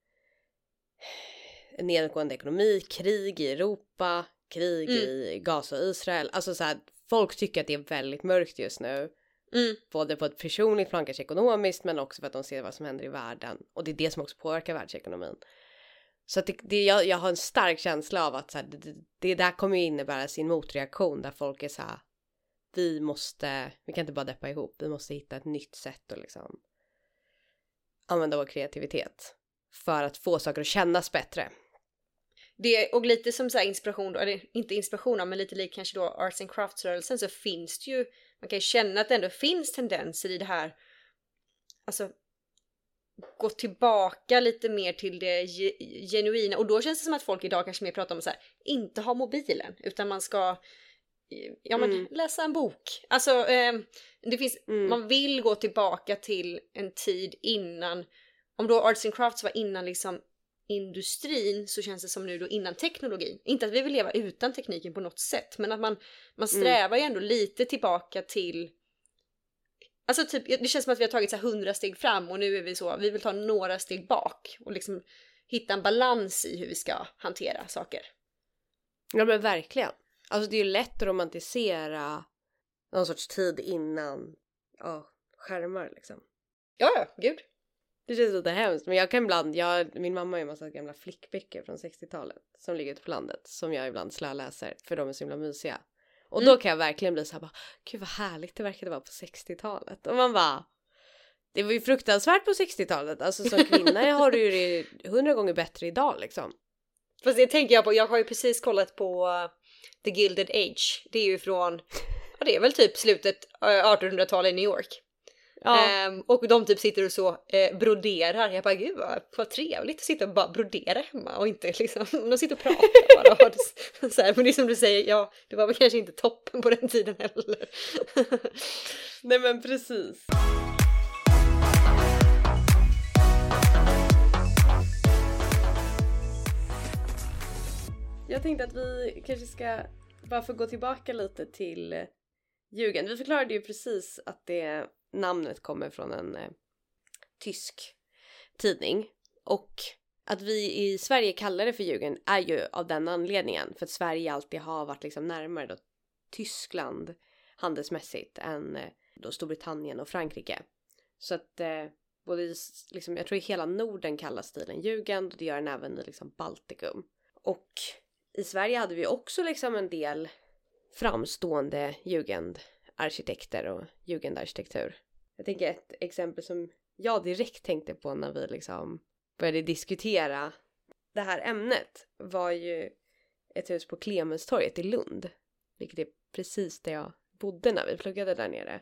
en nedgående ekonomi, krig i Europa, krig Mm. i Gaza och Israel. Alltså så här, folk tycker att det är väldigt mörkt just nu. Mm. Både på ett personligt plan, kanske ekonomiskt, men också för att de ser vad som händer i världen. Och det är det som också påverkar världsekonomin. Så att det, det, jag, jag har en stark känsla av att så här, det, det, det där kommer ju innebära sin motreaktion där folk är så här, vi måste, vi kan inte bara deppa ihop, vi måste hitta ett nytt sätt att liksom använda vår kreativitet för att få saker att kännas bättre. Det, och lite som så här inspiration, då, eller inte inspiration men lite lik kanske då arts and crafts-rörelsen så finns det ju, man kan ju känna att det ändå finns tendenser i det här, alltså gå tillbaka lite mer till det ge- genuina och då känns det som att folk idag kanske mer pratar om så här, inte ha mobilen utan man ska ja men Mm. läsa en bok. Alltså eh, det finns, Mm. man vill gå tillbaka till en tid innan, om då arts and crafts var innan liksom industrin så känns det som nu då innan teknologin. Inte att vi vill leva utan tekniken på något sätt men att man, man Mm. strävar ju ändå lite tillbaka till Alltså typ, det känns som att vi har tagit så hundra steg fram och nu är vi så, vi vill ta några steg bak och liksom hitta en balans i hur vi ska hantera saker. Ja men verkligen. Alltså det är ju lätt att romantisera någon sorts tid innan ja, skärmar liksom. Ja, ja, gud. Det känns lite hemskt men jag kan ibland, jag, min mamma har ju en massa gamla flickböcker från 60-talet som ligger ute på landet som jag ibland slöläser för de är så himla mysiga. Och då Mm. kan jag verkligen bli så här bara, gud vad härligt det verkade vara på 60-talet. Och man bara, det var ju fruktansvärt på 60-talet. Alltså som kvinna har du ju det hundra gånger bättre idag liksom. Fast det tänker jag på, jag har ju precis kollat på The Gilded Age. Det är ju från, ja det är väl typ slutet uh, 1800-tal i New York. Ja, Ehm, och de typ sitter och så eh, broderar. Jag bara gud vad, vad trevligt att sitta och bara brodera hemma och inte liksom, de sitter och pratar bara. Och det- så här, men det är som du säger, ja det var väl kanske inte toppen på den tiden heller. nej men precis. Jag tänkte att vi kanske ska bara få gå tillbaka lite till eh, Jugend. Vi förklarade ju precis att det namnet kommer från en eh, tysk tidning och att vi i Sverige kallar det för Jugend är ju av den anledningen för att Sverige alltid har varit liksom närmare då Tyskland handelsmässigt än eh, då Storbritannien och Frankrike. Så att eh, både i, liksom, jag tror i hela Norden kallas stilen Jugend och det gör den även i liksom Baltikum. Och i Sverige hade vi också liksom en del framstående jugend arkitekter och jugendarkitektur. Jag tänker ett exempel som jag direkt tänkte på när vi liksom började diskutera det här ämnet var ju ett hus på Clemenstorget i Lund. Vilket är precis där jag bodde när vi pluggade där nere.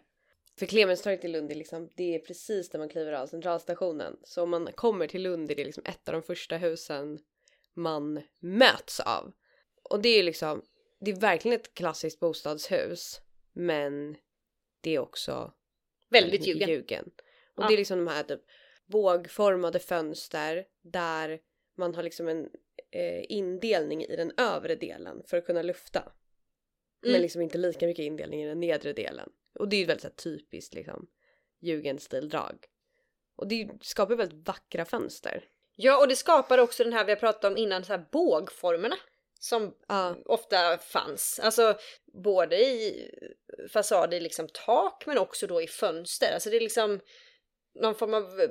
För Clemenstorget i Lund är liksom, det är precis där man kliver av centralstationen. Så om man kommer till Lund är det liksom ett av de första husen man möts av. Och det är ju liksom, det är verkligen ett klassiskt bostadshus. Men det är också Väldigt ljugen. ljugen. Och Ja. det är liksom de här typ bågformade fönster där man har liksom en eh, indelning i den övre delen för att kunna lufta. Men Mm. liksom inte lika mycket indelning i den nedre delen. Och det är ju väldigt så här, typiskt liksom jugendstildrag. Och det skapar väldigt vackra fönster. Ja och det skapar också den här vi har pratat om innan, så här bågformerna. Som Ja, ofta fanns. Alltså både i fasad i liksom tak men också då i fönster. Alltså det är liksom någon form av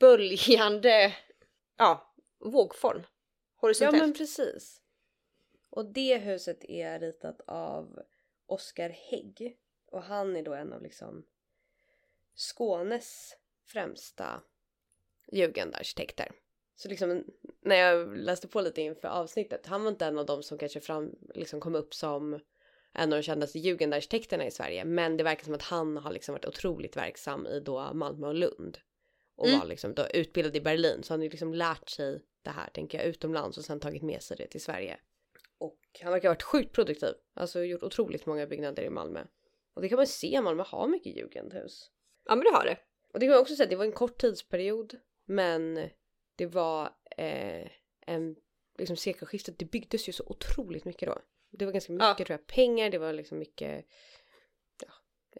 böljande, ja, vågform. Ja Horisontellt. men precis. Och det huset är ritat av Oskar Hägg. Och han är då en av liksom Skånes främsta jugendarkitekter. Så liksom när jag läste på lite inför avsnittet, han var inte en av dem som kanske fram, liksom kom upp som en av de kändaste jugendarkitekterna i Sverige. Men det verkar som att han har liksom varit otroligt verksam i då Malmö och Lund. Och Mm. var liksom då utbildad i Berlin. Så han har ju liksom lärt sig det här, tänker jag, utomlands och sen tagit med sig det till Sverige. Och han verkar ha varit sjukt produktiv. Alltså gjort otroligt många byggnader i Malmö. Och det kan man se, Malmö har mycket jugendhus. Ja men det har det. Och det kan man också säga, det var en kort tidsperiod. Men det var eh, en, liksom sekelskiftet, det byggdes ju så otroligt mycket då. Det var ganska mycket Ja. tror jag, pengar, det var liksom mycket ja,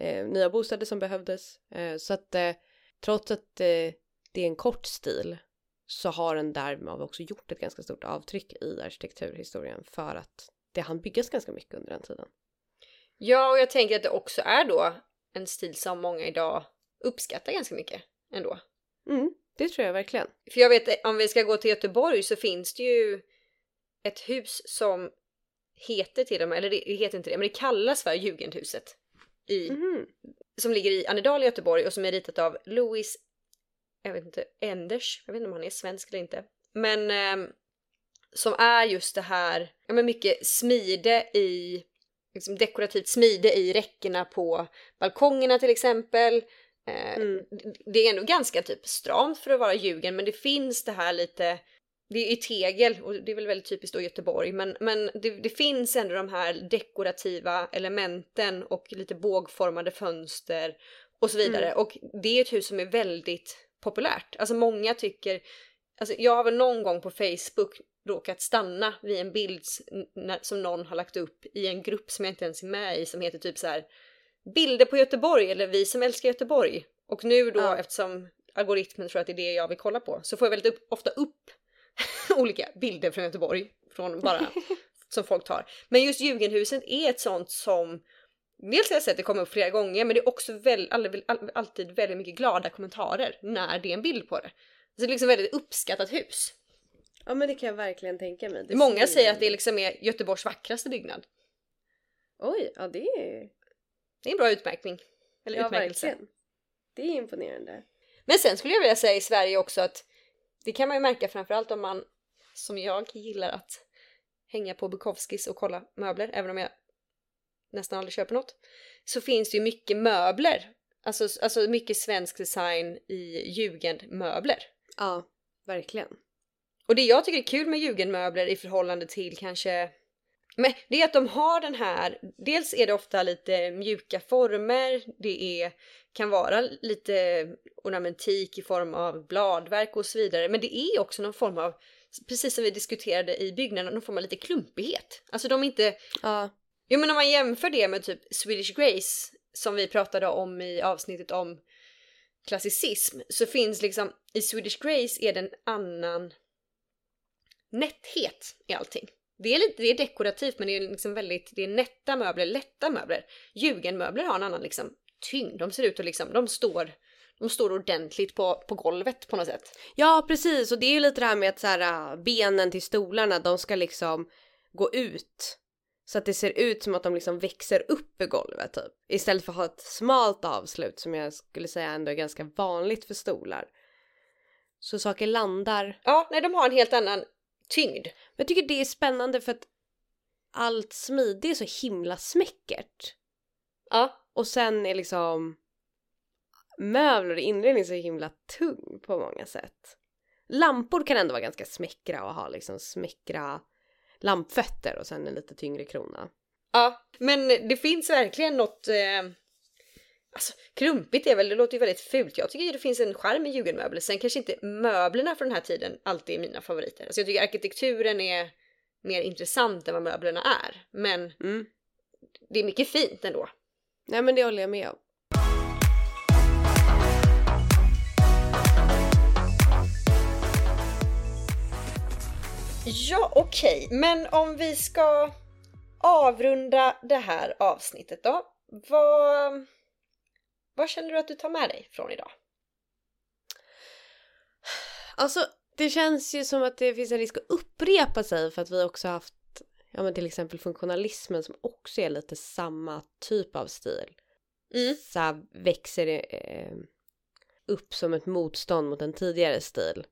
eh, nya bostäder som behövdes. Eh, så att eh, trots att eh, det är en kort stil så har den därmed också gjort ett ganska stort avtryck i arkitekturhistorien för att det hann byggas ganska mycket under den tiden. Ja, och jag tänker att det också är då en stil som många idag uppskattar ganska mycket ändå. Mm, det tror jag verkligen. För jag vet, om vi ska gå till Göteborg så finns det ju ett hus som heter till och med, eller det heter inte det, men det kallas för Jugendhuset. I, Mhm. Som ligger i Annedal i Göteborg och som är ritat av Louis, jag vet inte, Enders, jag vet inte om han är svensk eller inte. Men ehm, som är just det här, ja men mycket smide i, liksom dekorativt smide i räckena på balkongerna till exempel. Eh, Mm. det är ändå ganska typ stramt för att vara ljugen men det finns det här lite det är i tegel och det är väl väldigt typiskt då Göteborg men, men det, det finns ändå de här dekorativa elementen och lite bågformade fönster och så vidare Mm. och det är ett hus som är väldigt populärt. Alltså många tycker, alltså jag har väl någon gång på Facebook råkat stanna vid en bild som någon har lagt upp i en grupp som jag inte ens är med i som heter typ så här bilder på Göteborg eller vi som älskar Göteborg. Och nu då Ja. eftersom algoritmen tror att det är det jag vill kolla på så får jag väldigt upp, ofta upp olika bilder från Göteborg från bara som folk tar. Men just Jugendhuset är ett sånt som Dels har jag sett det komma upp flera gånger men det är också väl, all, all, alltid väldigt mycket glada kommentarer när det är en bild på det. Så det är liksom väldigt uppskattat hus. Ja men det kan jag verkligen tänka mig. Det Många säger att det liksom är Göteborgs vackraste byggnad. Oj, ja det är... Det är en bra utmärkning. Eller Ja utmärkelse. verkligen. Det är imponerande. Men sen skulle jag vilja säga i Sverige också att det kan man ju märka framförallt om man som jag gillar att hänga på Bukowskis och kolla möbler, även om jag nästan aldrig köper något. Så finns det ju mycket möbler. Alltså, alltså mycket svensk design i jugendmöbler. Ja, verkligen. Och det jag tycker är kul med jugendmöbler i förhållande till kanske men det är att de har den här, dels är det ofta lite mjuka former, det är, kan vara lite ornamentik i form av bladverk och så vidare, men det är också någon form av, precis som vi diskuterade i byggnaden, någon form av lite klumpighet. Alltså de är inte, Ja, Jo men om man jämför det med typ Swedish Grace som vi pratade om i avsnittet om klassicism så finns liksom i Swedish Grace är det en annan nätthet i allting. Det är, lite, det är dekorativt men det är liksom väldigt, det är nätta möbler, lätta möbler. Jugendmöbler har en annan liksom tyngd, de ser ut att liksom, de står, de står ordentligt på, på golvet på något sätt. ja precis och det är ju lite det här med att så här, äh, benen till stolarna de ska liksom gå ut. Så att det ser ut som att de liksom växer upp i golvet typ. Istället för att ha ett smalt avslut som jag skulle säga ändå är ganska vanligt för stolar. Så saker landar. Ja, nej de har en helt annan tyngd. Men jag tycker det är spännande för att allt smide är så himla smäckert. Ja, Och sen är liksom möbler och inredning så himla tung på många sätt. Lampor kan ändå vara ganska smäckra och ha liksom smäckra lampfötter och sen en lite tyngre krona. Ja, men det finns verkligen något... Eh, alltså, klumpigt är väl, det låter ju väldigt fult. Jag tycker det finns en charm i jugendmöbler. Sen kanske inte möblerna från den här tiden alltid är mina favoriter. Alltså jag tycker arkitekturen är mer intressant än vad möblerna är. Men Mm. det är mycket fint ändå. Nej men det håller jag med om. Ja, okej. Men om vi ska avrunda det här avsnittet då. Vad, vad känner du att du tar med dig från idag? Alltså det känns ju som att det finns en risk att upprepa sig för att vi också haft ja men till exempel funktionalismen som också är lite samma typ av stil. Mm. Så växer det eh, upp som ett motstånd mot en tidigare stil.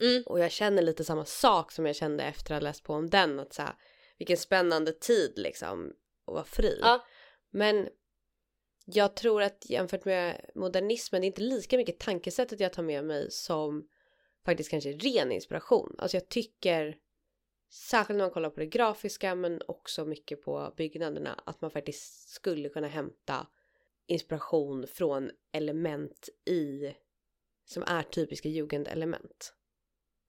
Mm. Och jag känner lite samma sak som jag kände efter att ha läst på om den. Att så här, vilken spännande tid liksom att vara fri. Ja. Men jag tror att jämfört med modernismen, det är inte lika mycket tankesättet jag tar med mig som faktiskt kanske ren inspiration. Alltså jag tycker, särskilt när man kollar på det grafiska men också mycket på byggnaderna, att man faktiskt skulle kunna hämta inspiration från element i som är typiska jugendelement.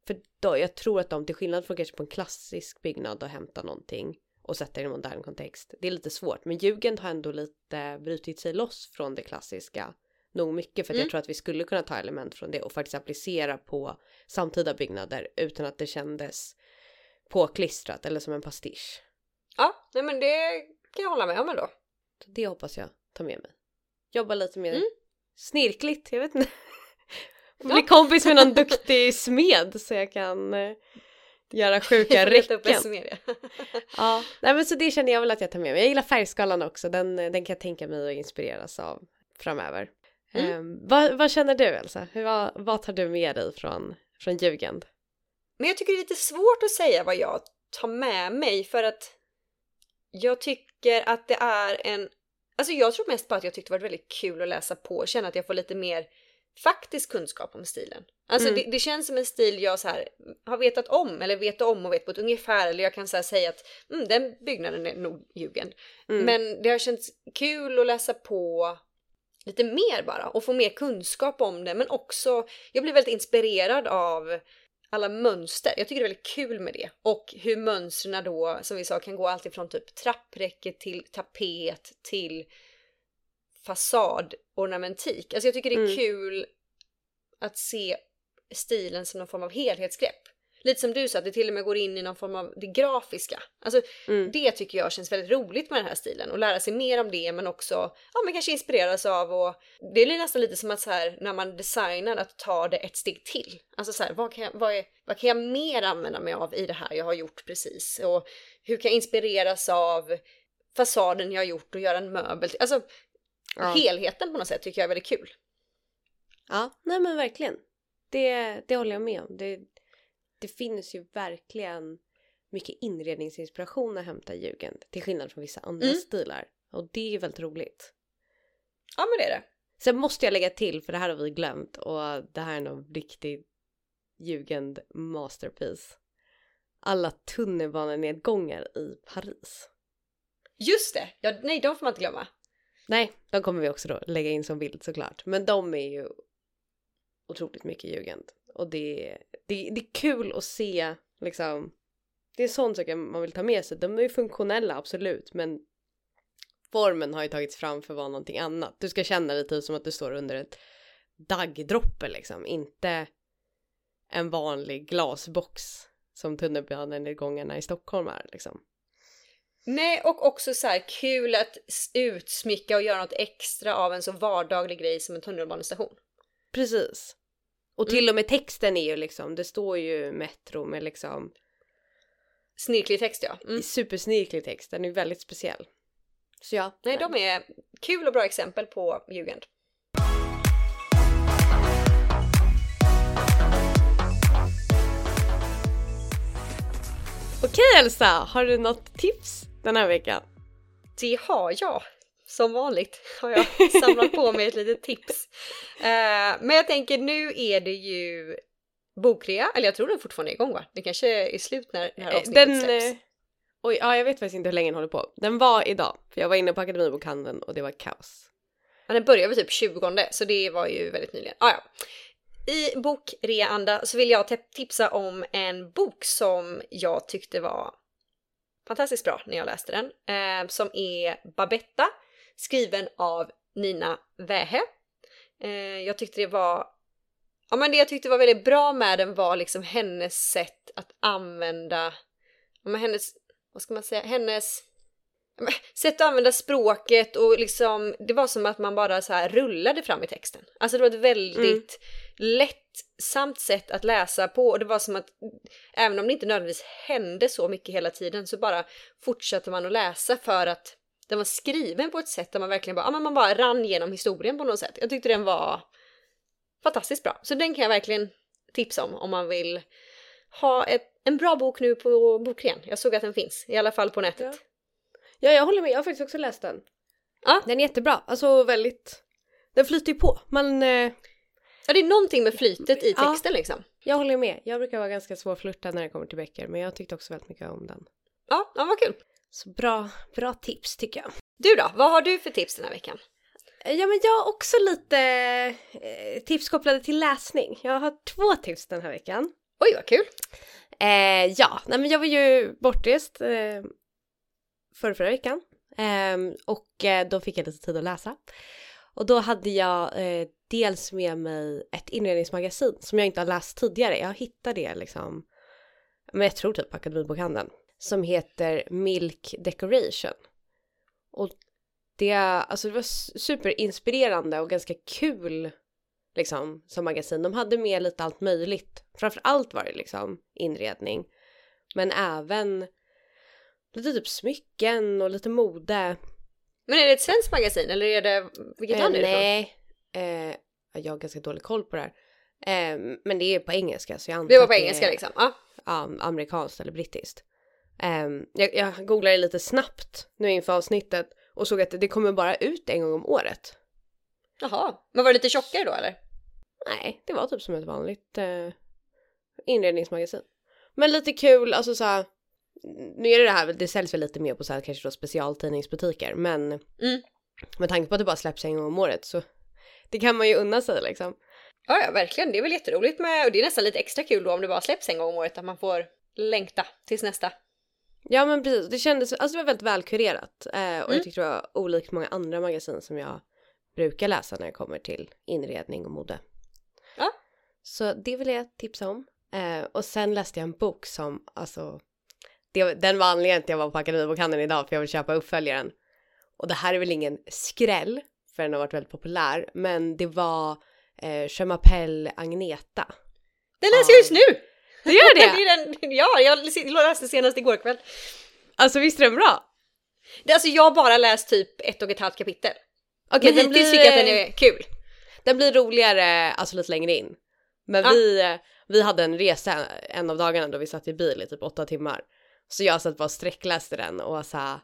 För då, jag tror att de till skillnad från kanske på en klassisk byggnad och hämta någonting och sätta i en modern kontext. Det är lite svårt men jugend har ändå lite brutit sig loss från det klassiska nog mycket för Mm. jag tror att vi skulle kunna ta element från det och faktiskt applicera på samtida byggnader utan att det kändes påklistrat eller som en pastisch. Ja, nej men det kan jag hålla med om ändå. Så det hoppas jag ta med mig. Jobba lite mer Mm. snirkligt, jag vet inte. Ja. Bli kompis med någon duktig smed så jag kan eh, göra sjuka räcken. Ja, nej men så det känner jag väl att jag tar med mig. Jag gillar färgskalan också, den, den kan jag tänka mig att inspireras av framöver. Mm. Ehm, vad, vad känner du Elsa? Hur, vad, vad tar du med dig från, från Jugend? Men jag tycker det är lite svårt att säga vad jag tar med mig för att jag tycker att det är en... Alltså jag tror mest på att jag tyckte det var väldigt kul att läsa på och känna att jag får lite mer faktisk kunskap om stilen. Alltså Mm. det, det känns som en stil jag så här har vetat om eller vet om och vet på ett ungefär eller jag kan så säga att mm, den byggnaden är nog jugend. Mm. Men det har känts kul att läsa på lite mer bara och få mer kunskap om det men också jag blir väldigt inspirerad av alla mönster. Jag tycker det är väldigt kul med det och hur mönstren då som vi sa kan gå alltifrån typ trappräcke till tapet till fasadornamentik. Alltså jag tycker det är Mm. kul att se stilen som någon form av helhetsgrepp. Lite som du sa, att det till och med går in i någon form av det grafiska. Alltså Mm. det tycker jag känns väldigt roligt med den här stilen och lära sig mer om det men också ja men kanske inspireras av och det blir nästan lite som att så här när man designar att ta det ett steg till. Alltså så här, vad kan jag, vad, är, vad kan jag mer använda mig av i det här jag har gjort precis och hur kan jag inspireras av fasaden jag har gjort och göra en möbel. Alltså Ja. helheten på något sätt tycker jag är väldigt kul. Ja, nej men verkligen. Det, det håller jag med om. Det, det finns ju verkligen mycket inredningsinspiration att hämta i jugend. Till skillnad från vissa andra Mm. stilar. Och det är ju väldigt roligt. Ja men det är det. Sen måste jag lägga till, för det här har vi glömt och det här är någon riktig jugend masterpiece. Alla tunnelbanenedgångar i Paris. Just det! Ja, nej, de får man inte glömma. Nej, de kommer vi också då lägga in som bild såklart. Men de är ju otroligt mycket jugend. Och det, det, det är kul att se liksom. Det är sånt saker man vill ta med sig. De är ju funktionella absolut men formen har ju tagits fram för att vara någonting annat. Du ska känna dig typ som att du står under ett daggdroppe liksom. Inte en vanlig glasbox som tunnelbanenedgångarna i Stockholm är liksom. Nej, och också så här kul att utsmycka och göra något extra av en så vardaglig grej som en tunnelbanestation. Precis. Och till och med texten är ju liksom, det står ju Metro med liksom Snirklig text ja. Mm. supersnirklig text, den är väldigt speciell. Så ja. Nej, de är kul och bra exempel på jugend. Okej Elsa, har du något tips den här veckan? Det har jag. Som vanligt har jag samlat på mig ett litet tips. Eh, men jag tänker nu är det ju bokrea, eller jag tror den fortfarande är igång va? Det kanske är slut när det här Eh, avsnittet Den, släpps. eh, oj, ja jag vet faktiskt inte hur länge den håller på. Den var idag, för jag var inne på Akademibokhandeln och det var kaos. Ja, den börjar väl typ 20 så det var ju väldigt nyligen. Ah, ja. I bokreaanda så vill jag tipsa om en bok som jag tyckte var fantastiskt bra när jag läste den. Eh, som är Babetta, skriven av Nina Wähä. Eh, jag tyckte det var... Ja men det jag tyckte var väldigt bra med den var liksom hennes sätt att använda... Ja, men hennes... Vad ska man säga? Hennes sätt att använda språket och liksom det var som att man bara så här rullade fram i texten. Alltså det var ett väldigt lättsamt sätt att läsa på och det var som att även om det inte nödvändigtvis hände så mycket hela tiden så bara fortsatte man att läsa för att den var skriven på ett sätt där man verkligen bara, ja, men man bara rann genom historien på något sätt. Jag tyckte den var fantastiskt bra. Så den kan jag verkligen tipsa om om man vill ha ett, en bra bok nu på bokrean. Jag såg att den finns, i alla fall på nätet. Ja. Ja, jag håller med. Jag har faktiskt också läst den. Ja. Den är jättebra. Alltså väldigt... Den flyter ju på. Man... Eh, Ja, det är någonting med flytet i Ja. texten liksom. jag håller med. Jag brukar vara ganska svårflörtad när det kommer till böcker, men jag tyckte också väldigt mycket om den. Ja, ja vad kul. Så bra, bra tips tycker jag. Du då, vad har du för tips den här veckan? Eh, Ja, men jag har också lite eh, tips kopplade till läsning. Jag har två tips den här veckan. Oj, vad kul. Eh, ja, nej men jag var ju bortrest eh, förra, förra veckan. Eh, och då fick jag lite tid att läsa. Och då hade jag eh, dels med mig ett inredningsmagasin som jag inte har läst tidigare. Jag hittade det liksom, men jag tror typ Akademibokhandeln. Som heter Milk Decoration. Och det, alltså det var superinspirerande och ganska kul liksom som magasin. De hade med lite allt möjligt. Framför allt var det liksom inredning. Men även lite typ smycken och lite mode. Men är det ett svenskt magasin eller är det, vilket land är det ifrån? nej, eh, jag har ganska dålig koll på det här. Eh, men det är på engelska så jag antar Det var på engelska är, liksom? Ja. Ja, amerikanskt eller brittiskt. Eh, jag, jag googlade lite snabbt nu inför avsnittet och såg att det kommer bara ut en gång om året. Jaha, men var det lite tjockare då eller? Nej, det var typ som ett vanligt eh, inredningsmagasin. Men lite kul, alltså så här, Nu är det det här, det säljs väl lite mer på så här, kanske då specialtidningsbutiker, men Mm. med tanke på att det bara släpps en gång om året så det kan man ju unna sig liksom. Ja, ja, verkligen. Det är väl jätteroligt med, och det är nästan lite extra kul då om det bara släpps en gång om året, att man får längta tills nästa. Ja men precis, det kändes, alltså det var väldigt välkurerat eh, och Mm. jag tyckte det var olikt många andra magasin som jag brukar läsa när det kommer till inredning och mode. Ja. Så det vill jag tipsa om. Eh, och sen läste jag en bok som, alltså, det, den var anledningen till att jag var på Akademibokhandeln idag för jag vill köpa uppföljaren. Och det här är väl ingen skräll, för den har varit väldigt populär, men det var eh, Je m'appelle Agneta. Den läser Ja. jag just nu! Det gör det det! den, ja, jag läste senast igår kväll. alltså visst är den bra? Det, alltså jag har bara läst typ ett och ett halvt kapitel. Okej, Men hittills tycker jag att den är kul. Den blir roligare alltså lite längre in. Men Ja. vi, vi hade en resa en av dagarna då vi satt i bil i typ åtta timmar. Så jag satt bara och sträckläste den och var såhär,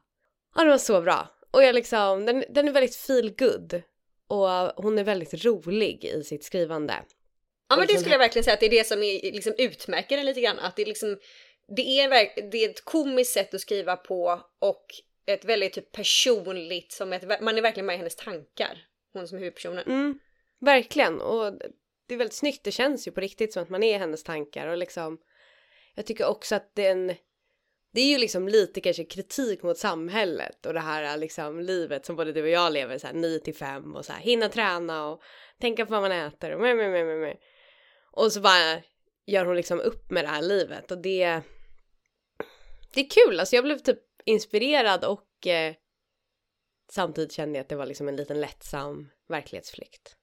ja den var så bra. Och jag liksom, den, den är väldigt feel good Och hon är väldigt rolig i sitt skrivande. Ja men det liksom- skulle jag verkligen säga att det är det som är, liksom utmärker den lite grann. Att det är liksom, det är, det är ett komiskt sätt att skriva på och ett väldigt typ personligt, som ett, man är verkligen med i hennes tankar. Hon som är huvudpersonen. Mm, verkligen. Och det är väldigt snyggt. Det känns ju på riktigt som att man är i hennes tankar. Och liksom, jag tycker också att den... Det är ju liksom lite kanske kritik mot samhället och det här äh, liksom livet som både du och jag lever så här 9 till 5 och så här hinna träna och tänka på vad man äter och med, med, med, med. Och så bara gör hon liksom upp med det här livet och det det är kul, alltså jag blev typ inspirerad och eh, samtidigt kände jag att det var liksom en liten lättsam verklighetsflykt.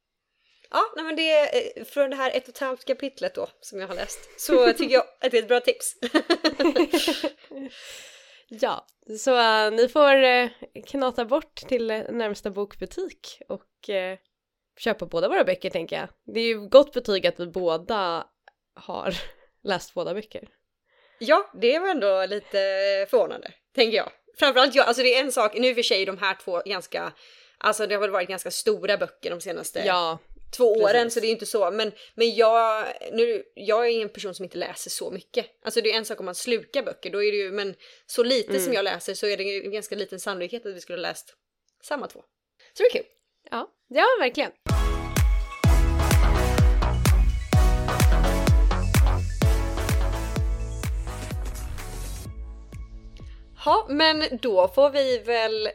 Ja, nej men det är eh, från det här ett och ett halvt kapitlet då som jag har läst. Så tycker jag att det är ett bra tips. ja, så eh, ni får uh, knata bort till närmsta bokbutik och eh, köpa båda våra böcker tänker jag. Det är ju gott betyg att vi båda har läst båda böcker. Ja, det var ändå lite förvånande, tänker jag. Framförallt jag, alltså det är en sak, nu i och för sig de här två ganska, alltså det har väl varit ganska stora böcker de senaste Ja, två åren precis. så det är inte så. Men, men jag, nu, jag är en person som inte läser så mycket. Alltså det är en sak om man slukar böcker, då är det ju, men så lite Mm. som jag läser så är det en ganska liten sannolikhet att vi skulle ha läst samma två. Så det är kul. ja, ja verkligen. Ja, men då får vi väl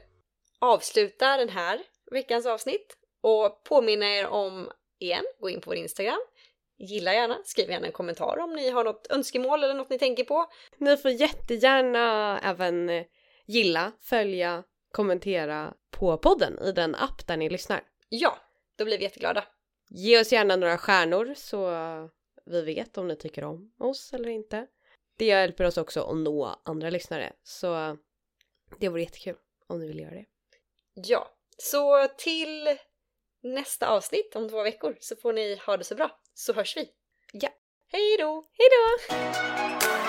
avsluta den här veckans avsnitt och påminna er om igen, gå in på vår Instagram. Gilla gärna, skriv gärna en kommentar om ni har något önskemål eller något ni tänker på. Ni får jättegärna även gilla, följa, kommentera på podden i den app där ni lyssnar. Ja, då blir vi jätteglada. Ge oss gärna några stjärnor så vi vet om ni tycker om oss eller inte. Det hjälper oss också att nå andra lyssnare så det vore jättekul om ni vill göra det. Ja, så till nästa avsnitt om två veckor så får ni ha det så bra så hörs vi. Ja. Hej då! Hej då!